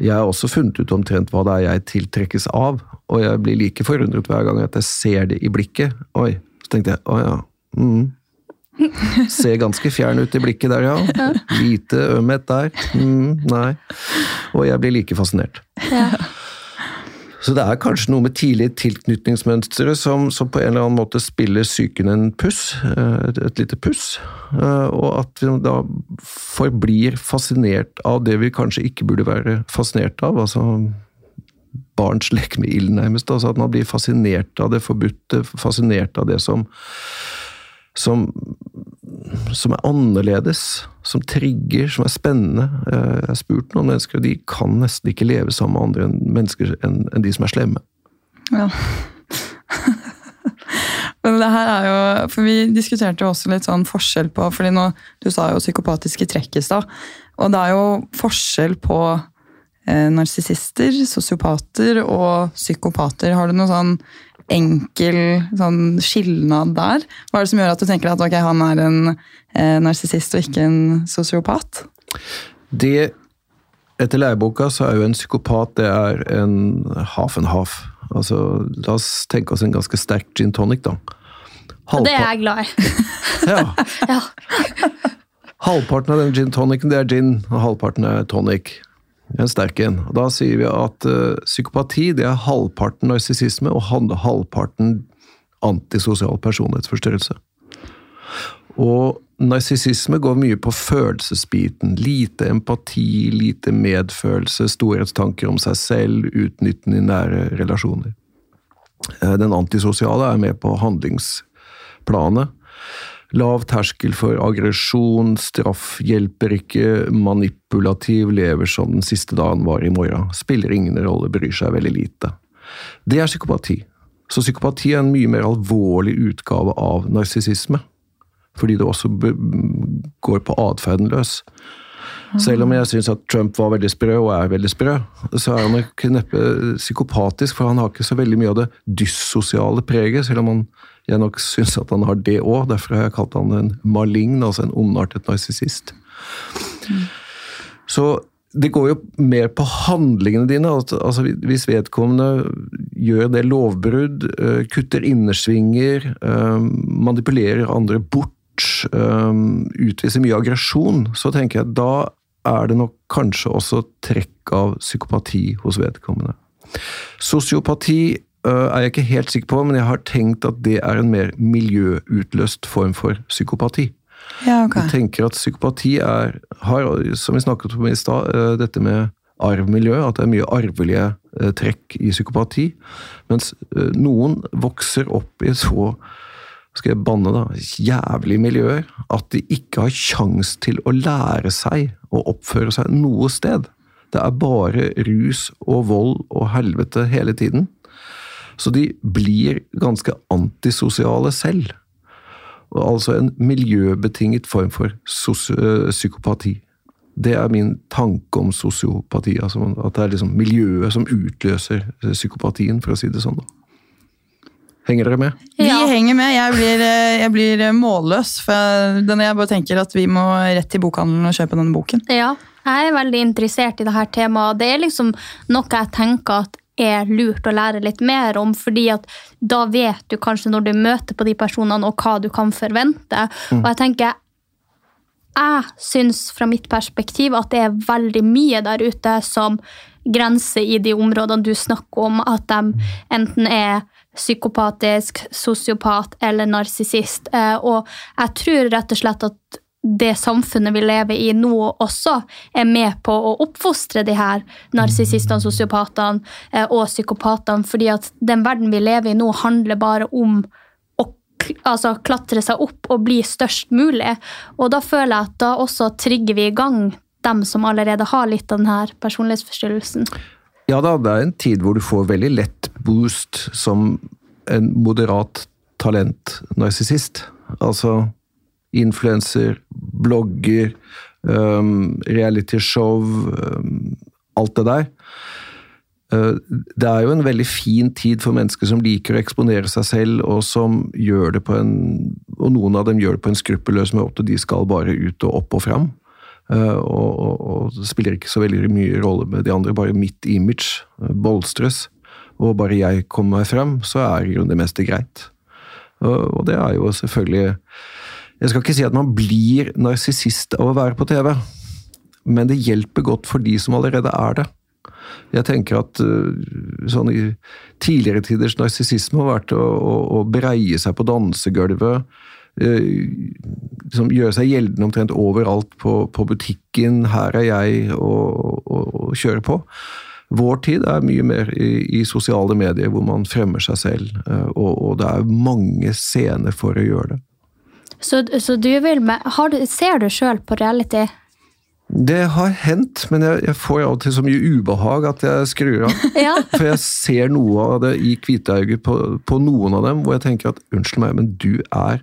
Jeg har også funnet ut omtrent hva det er jeg tiltrekkes av, og jeg blir like forundret hver gang at jeg ser det i blikket. Oi, så tenkte jeg, å ja, mm. Ser ganske fjern ut i blikket der, ja. Lite ømhet der. Mm, nei. Og jeg blir like fascinert. Ja. Så det er kanskje noe med tidlige tilknytningsmønstre som, som, på en eller annen måte spiller psyken en puss, eh, et, lite puss. Eh, og at vi da forblir fascinert av det vi kanskje ikke burde være fascinert av. altså barns lek med ild, nærmest. altså At man blir fascinert av det forbudte, fascinert av det som som, som er annerledes, som trigger, som er spennende. Eh, jeg har spurt noen mennesker, og de kan nesten ikke leve sammen med andre enn mennesker enn, enn de som er slemme. Ja. Men det her er jo, for Vi diskuterte jo også litt sånn forskjell på fordi nå, Du sa jo psykopatiske trekk i stad. Og det er jo forskjell på eh, narsissister, sosiopater og psykopater. Har du noe sånn enkel sånn skilnad der? Hva er det som gjør at du tenker at okay, han er en eh, narsissist og ikke en sosiopat? Det Etter læreboka så er jo en psykopat det er en half and half. Altså, La oss tenke oss en ganske sterk gin tonic, da. Halvpa det er jeg glad i. ja. ja. Halvparten av den gin tonicen det er gin, og halvparten er tonic. En sterk en. Da sier vi at uh, psykopati det er halvparten narsissisme og halvparten antisosial personlighetsforstyrrelse. Og narsissisme går mye på følelsesbiten. Lite empati, lite medfølelse, storhetstanker om seg selv, utnyttende i nære relasjoner. Uh, den antisosiale er med på handlingsplanet. Lav terskel for aggresjon, straff hjelper ikke, manipulativ, lever som den siste dagen var i morgen, spiller ingen rolle, bryr seg veldig lite. Det er psykopati. Så psykopati er en mye mer alvorlig utgave av narsissisme. Fordi det også går på atferden løs. Selv om jeg syns at Trump var veldig sprø, og er veldig sprø, så er han nok neppe psykopatisk, for han har ikke så veldig mye av det dyssosiale preget, selv om han jeg nok syns at han har det òg. Derfor har jeg kalt han en malign, altså en ondartet narsissist. Så det går jo mer på handlingene dine. altså Hvis vedkommende gjør det lovbrudd, eh, kutter innersvinger, eh, manipulerer andre bort, eh, utviser mye aggresjon, så tenker jeg at da er det nok kanskje også trekk av psykopati hos vedkommende. Sosiopati Øh, er jeg ikke helt sikker på, men jeg har tenkt at det er en mer miljøutløst form for psykopati. Ja, okay. Jeg tenker at psykopati er, har, som vi snakket om i stad, øh, dette med arvmiljø, at det er mye arvelige øh, trekk i psykopati. Mens noen vokser opp i så skal jeg banne da, jævlige miljøer at de ikke har kjangs til å lære seg å oppføre seg noe sted. Det er bare rus og vold og helvete hele tiden. Så de blir ganske antisosiale selv. Altså en miljøbetinget form for eh, psykopati. Det er min tanke om sosiopati. Altså at det er liksom miljøet som utløser psykopatien, for å si det sånn. Henger dere med? Vi henger med. Jeg blir, eh, jeg blir målløs. For jeg, jeg bare tenker at vi må rett til bokhandelen og kjøpe denne boken. Ja, jeg er veldig interessert i dette temaet. Det er liksom noe jeg tenker at er lurt å lære litt mer om, fordi at da vet du kanskje når du møter på de personene, og hva du kan forvente. Mm. Og jeg tenker jeg syns fra mitt perspektiv at det er veldig mye der ute som grenser i de områdene du snakker om, at de enten er psykopatisk, sosiopat eller narsissist. Eh, og jeg tror rett og slett at det samfunnet vi lever i nå også, er med på å oppfostre de her narsissistene, sosiopatene eh, og psykopatene. fordi at den verden vi lever i nå, handler bare om å altså, klatre seg opp og bli størst mulig. Og da føler jeg at da også trigger vi i gang dem som allerede har litt av denne personlighetsforstyrrelsen. Ja da, det er en tid hvor du får veldig lett boost som en moderat talent narsissist. Altså influenser, blogger, um, realityshow, um, alt det der. Uh, det er jo en veldig fin tid for mennesker som liker å eksponere seg selv, og som gjør det på en Og noen av dem gjør det på en skruppelløs måte, de skal bare ut og opp og fram. Uh, og, og, og, spiller ikke så veldig mye rolle med de andre, bare mitt image uh, bolstres. Og bare jeg kommer meg frem, så er jo det meste greit. og det er jo selvfølgelig jeg skal ikke si at man blir narsissist av å være på TV, men det hjelper godt for de som allerede er det. Jeg tenker at sånn tidligere tiders narsissisme har vært å, å, å breie seg på dansegulvet. Liksom gjøre seg gjeldende omtrent overalt på, på butikken. 'Her er jeg', og, og, kjøre på. Vår tid er mye mer i, i sosiale medier, hvor man fremmer seg selv. Uh, og, og, det er mange scener for å gjøre det. Så, så du vil med, du, ser du sjøl på reality? Det har hendt, men jeg, jeg får av og til så mye ubehag at jeg skrur av. ja. For jeg ser noe av det i hvitøyet på, på noen av dem, hvor jeg tenker at unnskyld meg, men du er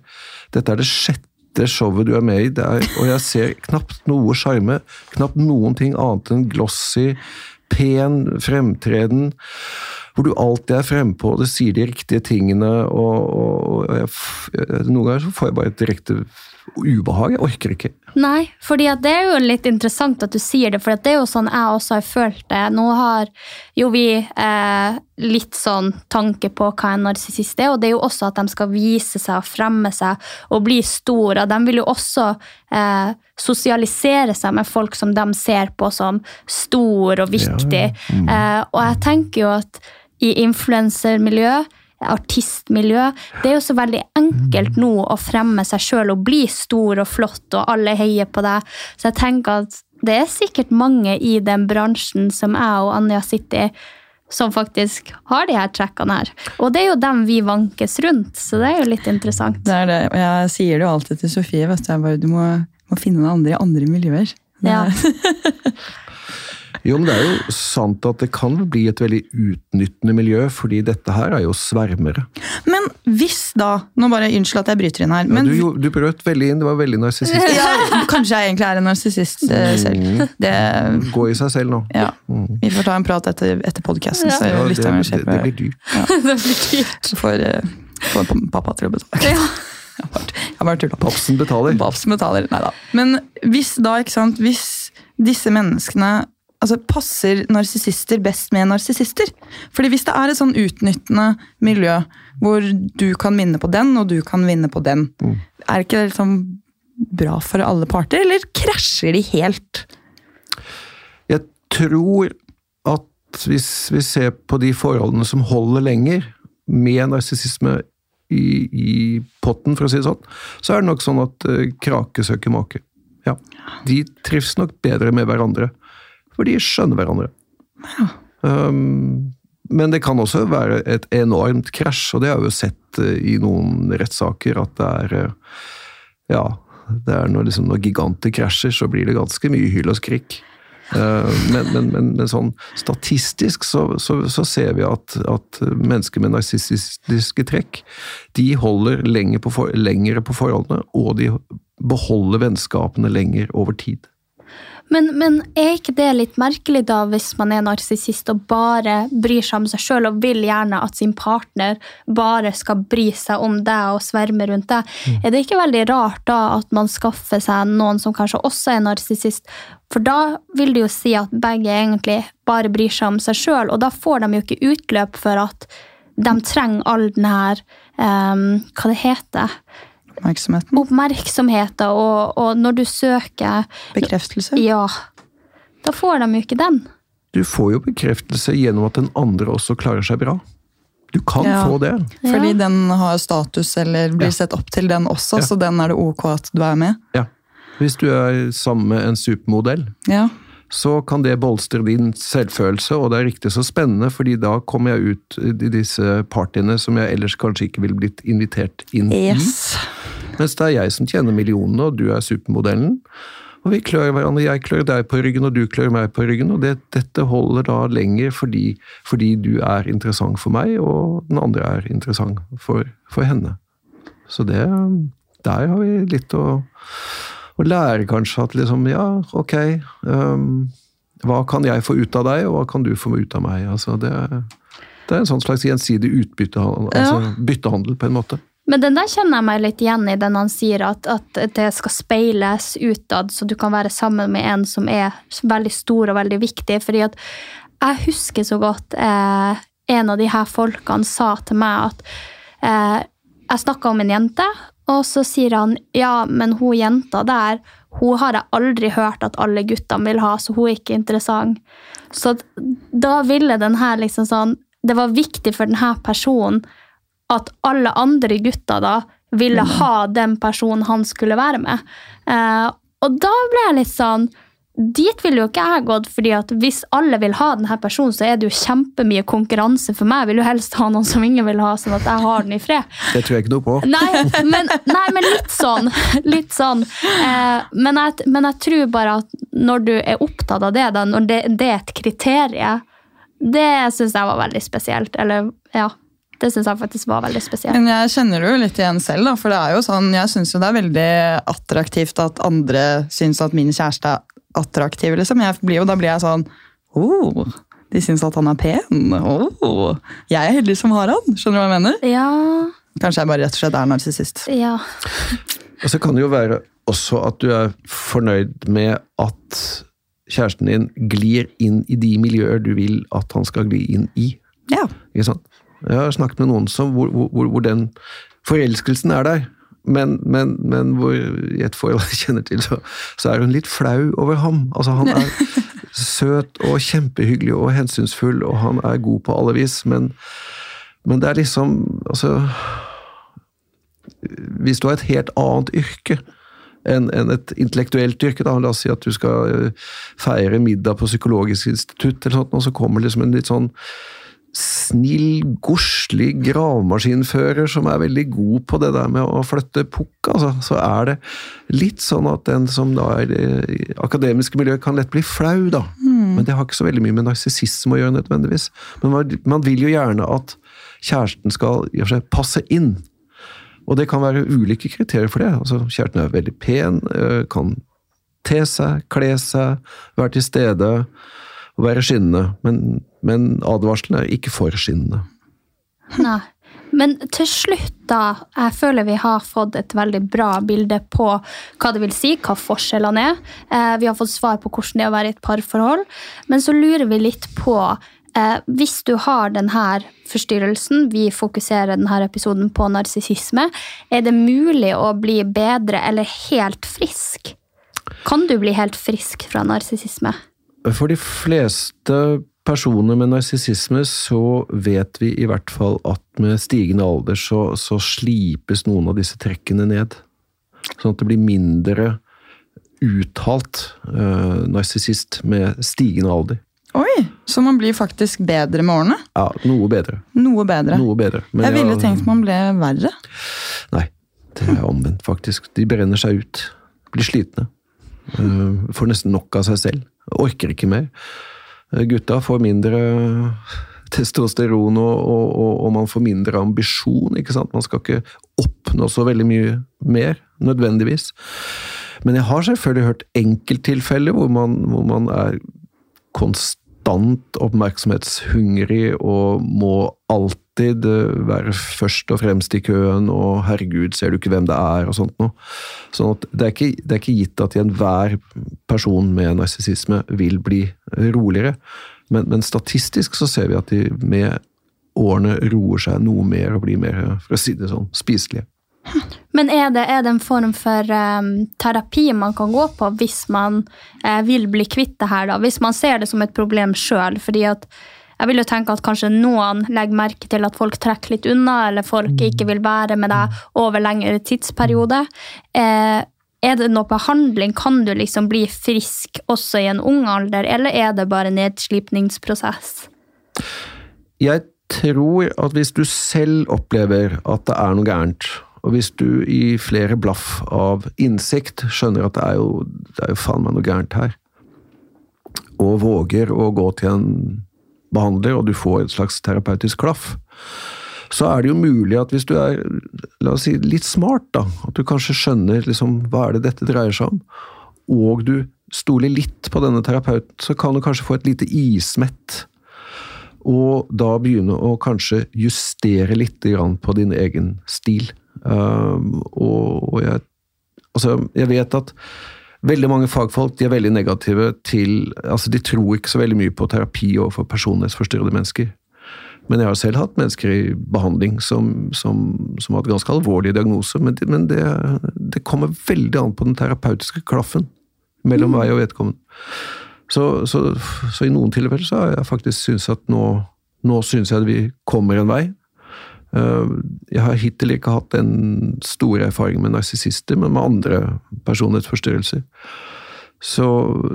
Dette er det sjette showet du er med i, er, og jeg ser knapt noe sjarme. Knapt noen ting annet enn glossy, pen fremtreden hvor du alltid er frempå, og det sier de riktige tingene. og, og jeg, Noen ganger så får jeg bare et direkte ubehag. Jeg orker ikke. Nei, for det er jo litt interessant at du sier det, for det er jo sånn jeg også har følt det. Nå har jo vi eh, litt sånn tanke på hva en narsissist er, og det er jo også at de skal vise seg og fremme seg og bli store. De vil jo også eh, sosialisere seg med folk som de ser på som stor og viktig. Ja. Mm. Eh, og jeg tenker jo at i influensermiljø artistmiljø. Det er jo så veldig enkelt nå å fremme seg sjøl og bli stor og flott, og alle heier på deg. Så jeg tenker at det er sikkert mange i den bransjen som jeg og Anja sitter i, som faktisk har de her trekkene her. Og det er jo dem vi vankes rundt, så det er jo litt interessant. Det er det, jeg sier det jo alltid til Sofie, vet du, jeg bare, du må, må finne noen andre i andre miljøer. Ja. Jo, men det er jo sant at det kan bli et veldig utnyttende miljø, fordi dette her er jo svermere. Men hvis da Nå bare Unnskyld at jeg bryter inn her. Men, ja, du, du brøt veldig inn, det var veldig narsissistisk. Ja, kanskje jeg egentlig er en narsissist uh, selv. Det, Gå i seg selv nå. Ja. Mm. Vi får ta en prat etter, etter podkasten. Ja. Ja, det, det, det, blir dyrt. Ja. det blir dyrt. For, uh, for pappa til å betale. Ja. Jeg bare tulla. Babsen betaler. Babsen betaler, nei da. Men hvis da, ikke sant, hvis disse menneskene altså, passer narsissister best med narsissister? Fordi hvis det er et sånn utnyttende miljø hvor du kan vinne på den, og du kan vinne på den, mm. er ikke det liksom bra for alle parter, eller krasjer de helt? Jeg tror at hvis vi ser på de forholdene som holder lenger, med narsissisme i, i, potten, for å si det sånn, så er det nok sånn at uh, krake søker make. Ja. De trives nok bedre med hverandre. For de skjønner hverandre. Ja. Um, men det kan også være et enormt krasj, og det har vi jo sett uh, i noen rettssaker, at det er uh, Ja, det er når, liksom, når, giganter krasjer, så blir det ganske mye hyl og skrik. Uh, men, men, men, men, sånn statistisk så, så, så ser vi at, at, mennesker med narsissistiske trekk, de holder lenger på, for, lengre på forholdene, og de beholder vennskapene lenger over tid. Men, men, er ikke det litt merkelig, da, hvis man er narsissist og bare bryr seg om seg sjøl og vil gjerne at sin partner bare skal bry seg om deg og sverme rundt deg? Mm. Er det ikke veldig rart da at man skaffer seg noen som kanskje også er narsissist? For da vil det jo si at begge egentlig bare bryr seg om seg sjøl, og da får de jo ikke utløp for at de trenger all den her um, Hva det heter Oppmerksomheten? Oppmerksomheten, og, og, når du søker Bekreftelse? Ja. Da får de jo ikke den. Du får jo bekreftelse gjennom at den andre også klarer seg bra. Du kan ja. få det. Fordi ja. den har status eller blir ja. sett opp til den også, så den er det ok at du er med? Ja. Hvis du er sammen med en supermodell. Ja så kan det bolstre din selvfølelse, og det er riktig så spennende, fordi da kommer jeg ut i disse partyene som jeg ellers kanskje ikke ville blitt invitert inn yes. i. Mens det er jeg som tjener millionene, og du er supermodellen. Og vi klør hverandre. Jeg klør deg på ryggen, og du klør meg på ryggen. Og det, dette holder da lenger fordi, fordi, du er interessant for meg, og den andre er interessant for, for henne. Så det Der har vi litt å å lære kanskje at liksom, ja, ok um, Hva kan jeg få ut av deg, og hva kan du få ut av meg? Altså, det, det er en sånn slags gjensidig utbyttehandel, altså, ja. byttehandel, på en måte. Men den der kjenner jeg meg litt igjen i, den han sier at, at, det skal speiles utad, så du kan være sammen med en som er veldig stor og veldig viktig. fordi at jeg husker så godt eh, en av de her folkene sa til meg at eh, jeg snakka om en jente, og så sier han ja, men hun jenta der hun har jeg aldri hørt at alle guttene vil ha, så hun er ikke interessant. Så da ville den her liksom sånn Det var viktig for denne personen at alle andre gutter da ville ha den personen han skulle være med. Eh, og da ble jeg litt sånn Dit ville jo ikke jeg gått, fordi at hvis alle vil ha denne personen, så er det jo kjempemye konkurranse for meg. Jeg vil jo helst ha noen som ingen vil ha, sånn at jeg har den i fred. Det tror jeg ikke noe på. Nei, men, nei, men litt sånn. Litt sånn. Eh, men, jeg, men jeg tror bare at når du er opptatt av det, da, når det, det er et kriterium, det syns jeg var veldig spesielt. Eller, ja. Det syns jeg faktisk var veldig spesielt. Men jeg kjenner det jo litt igjen selv, da, for det er jo sånn, jeg syns jo det er veldig attraktivt at andre syns at min kjæreste er attraktiv, liksom. Jeg blir jo, da blir jeg sånn oh, de syns at han er pen. Oh, jeg er heldig som har han. Skjønner du hva jeg mener? Ja. Kanskje jeg bare rett og slett er narsissist. Ja. Og så kan det jo være også at du er fornøyd med at kjæresten din glir inn i de miljøer du vil at han skal gli inn i. Ja. Ikke sant? Jeg har snakket med noen som, hvor, hvor, hvor den forelskelsen er der, men, men, men hvor i et forhold jeg kjenner til, så, så er hun litt flau over ham. Altså, han er søt og kjempehyggelig og hensynsfull, og han er god på alle vis, men, men det er liksom Altså Hvis du har et helt annet yrke enn en et intellektuelt yrke, da, la oss si at du skal eh, feire middag på Psykologisk institutt, eller sånt, og så kommer liksom en litt sånn snill, godslig gravemaskinfører som er veldig god på det der med å flytte pukk, altså, så er det litt sånn at den som da er i akademiske miljø, kan lett bli flau, da. Men det har ikke så veldig mye med narsissisme å gjøre, nødvendigvis. Men man, man vil jo gjerne at kjæresten skal seg passe inn. Og det kan være ulike kriterier for det. Altså, kjæresten er veldig pen, øh, kan te seg, kle seg, være til stede og være skinnende. Men, men advarselen er ikke for skinnende. Nei. Men til slutt, da. Jeg føler vi har fått et veldig bra bilde på hva det vil si, hva forskjellene er. Eh, vi har fått svar på hvordan det er å være i et parforhold. Men så lurer vi litt på eh, Hvis du har denne forstyrrelsen, vi fokuserer denne episoden på narsissisme, er det mulig å bli bedre eller helt frisk? Kan du bli helt frisk fra narsissisme? For de fleste personer med narsissisme så vet vi i hvert fall at med stigende alder så, så slipes noen av disse trekkene ned. Sånn at det blir mindre uttalt uh, narsissist med stigende alder. Oi, Så man blir faktisk bedre med årene? Ja, noe bedre. Noe bedre. Noe bedre. Men jeg ville tenkt man ble verre. Nei, det er omvendt, faktisk. De brenner seg ut. Blir slitne. Uh, får nesten nok av seg selv. Orker ikke mer. Uh, gutta får mindre testosteron, og, og, og, man får mindre ambisjon. ikke sant? Man skal ikke oppnå så veldig mye mer, nødvendigvis. Men jeg har selvfølgelig hørt enkelttilfeller hvor hvor man er konstant oppmerksomhetshungrig og må alltid eh, være først og fremst i køen, og 'herregud, ser du ikke hvem det er', og sånt noe. Sånn at det er ikke, det er ikke gitt at enhver person med narsissisme vil bli roligere, men, men statistisk så ser vi at de med årene roer seg noe mer og blir mer, for å si det sånn, spiselige. Men er det, er det en form for um, terapi man kan gå på hvis man uh, vil bli kvitt det her? da? Hvis man ser det som et problem sjøl? Jeg vil jo tenke at kanskje noen legger merke til at folk trekker litt unna, eller folk ikke vil være med deg over lengre tidsperiode. Uh, er det noe behandling? Kan du liksom bli frisk også i en ung alder, eller er det bare nedslipningsprosess? Jeg tror at hvis du selv opplever at det er noe gærent, og hvis du i flere blaff av innsikt skjønner at det er jo, det er jo faen meg noe gærent her, og våger å gå til en behandler, og du får et slags terapeutisk klaff, så er det jo mulig at hvis du er la oss si, litt smart, da, at du kanskje skjønner liksom, hva er det dette dreier seg om, og du stoler litt på denne terapeuten, så kan du kanskje få et lite ismett. Og da begynne å kanskje justere litt på din egen stil. Um, og, og jeg, altså, jeg vet at veldig mange fagfolk de er veldig negative til altså De tror ikke så veldig mye på terapi overfor personlighetsforstyrrede mennesker. Men jeg har selv hatt mennesker i behandling som, som, som har hatt ganske alvorlige diagnoser. Men, det, men det, det, kommer veldig an på den terapeutiske klaffen mellom meg og vedkommende. Så, så, så, i noen tilfeller så har jeg faktisk syntes at nå, nå syns jeg at vi kommer en vei. Eh, jeg har hittil ikke hatt den store erfaringen med narsissister, men med andre personlighetsforstyrrelser. Så,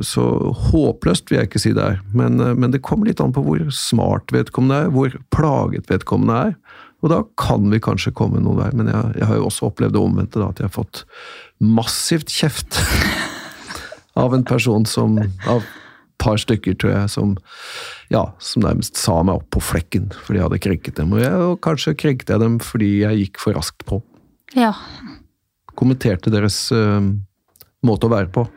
så, håpløst vil jeg ikke si det er, men, eh, men, det kommer litt an på hvor smart vedkommende er, hvor plaget vedkommende er. Og da kan vi kanskje komme noen vei, men jeg, jeg har jo også opplevd det omvendte, da, at jeg har fått massivt kjeft av en person som Av et par stykker, tror jeg, som ja, som nærmest sa meg opp på flekken fordi jeg hadde krenket dem. Og, jeg, og kanskje krenket jeg dem fordi jeg gikk for raskt på. Ja. Kommenterte deres uh, måte å være på.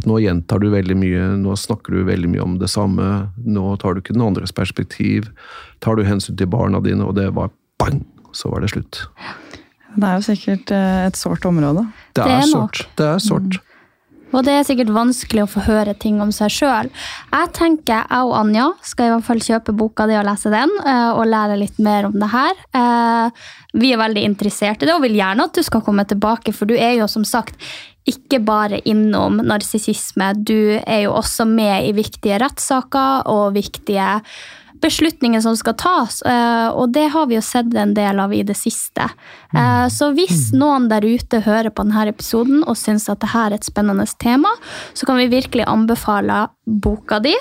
At nå gjentar du veldig mye, nå snakker du veldig mye om det samme. Nå tar du ikke den andres perspektiv. Tar du hensyn til barna dine, og det var bang! Så var det slutt. Det er jo sikkert eh, et sårt område. Det er, det er sårt. Det er sårt. Og det er sikkert vanskelig å få høre ting om seg sjøl. Jeg tenker jeg og Anja skal i hvert fall kjøpe boka di og lese den, eh, og lære litt mer om det her. Eh, vi er veldig interessert i det og vil gjerne at du skal komme tilbake, for du er jo som sagt ikke bare innom narsissisme, du er jo også med i viktige rettssaker og viktige beslutninger som skal tas, eh, og det har vi jo sett en del av i det siste. Eh, så hvis noen der ute hører på denne episoden og syns at dette er et spennende tema, så kan vi virkelig anbefale boka di.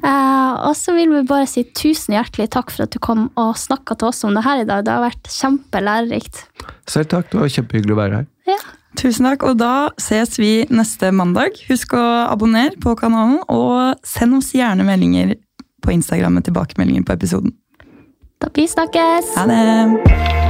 Eh, og så vil vi bare si tusen hjertelig takk for at du kom og snakka til oss om det her i dag. Det har vært kjempelærerikt. Selv takk, det var kjempehyggelig å være her. Ja. Tusen takk, og da ses vi neste mandag. Husk å abonnere på kanalen, og send oss gjerne meldinger på Instagram med tilbakemeldinger på episoden. Da vi snakkes! Ha det!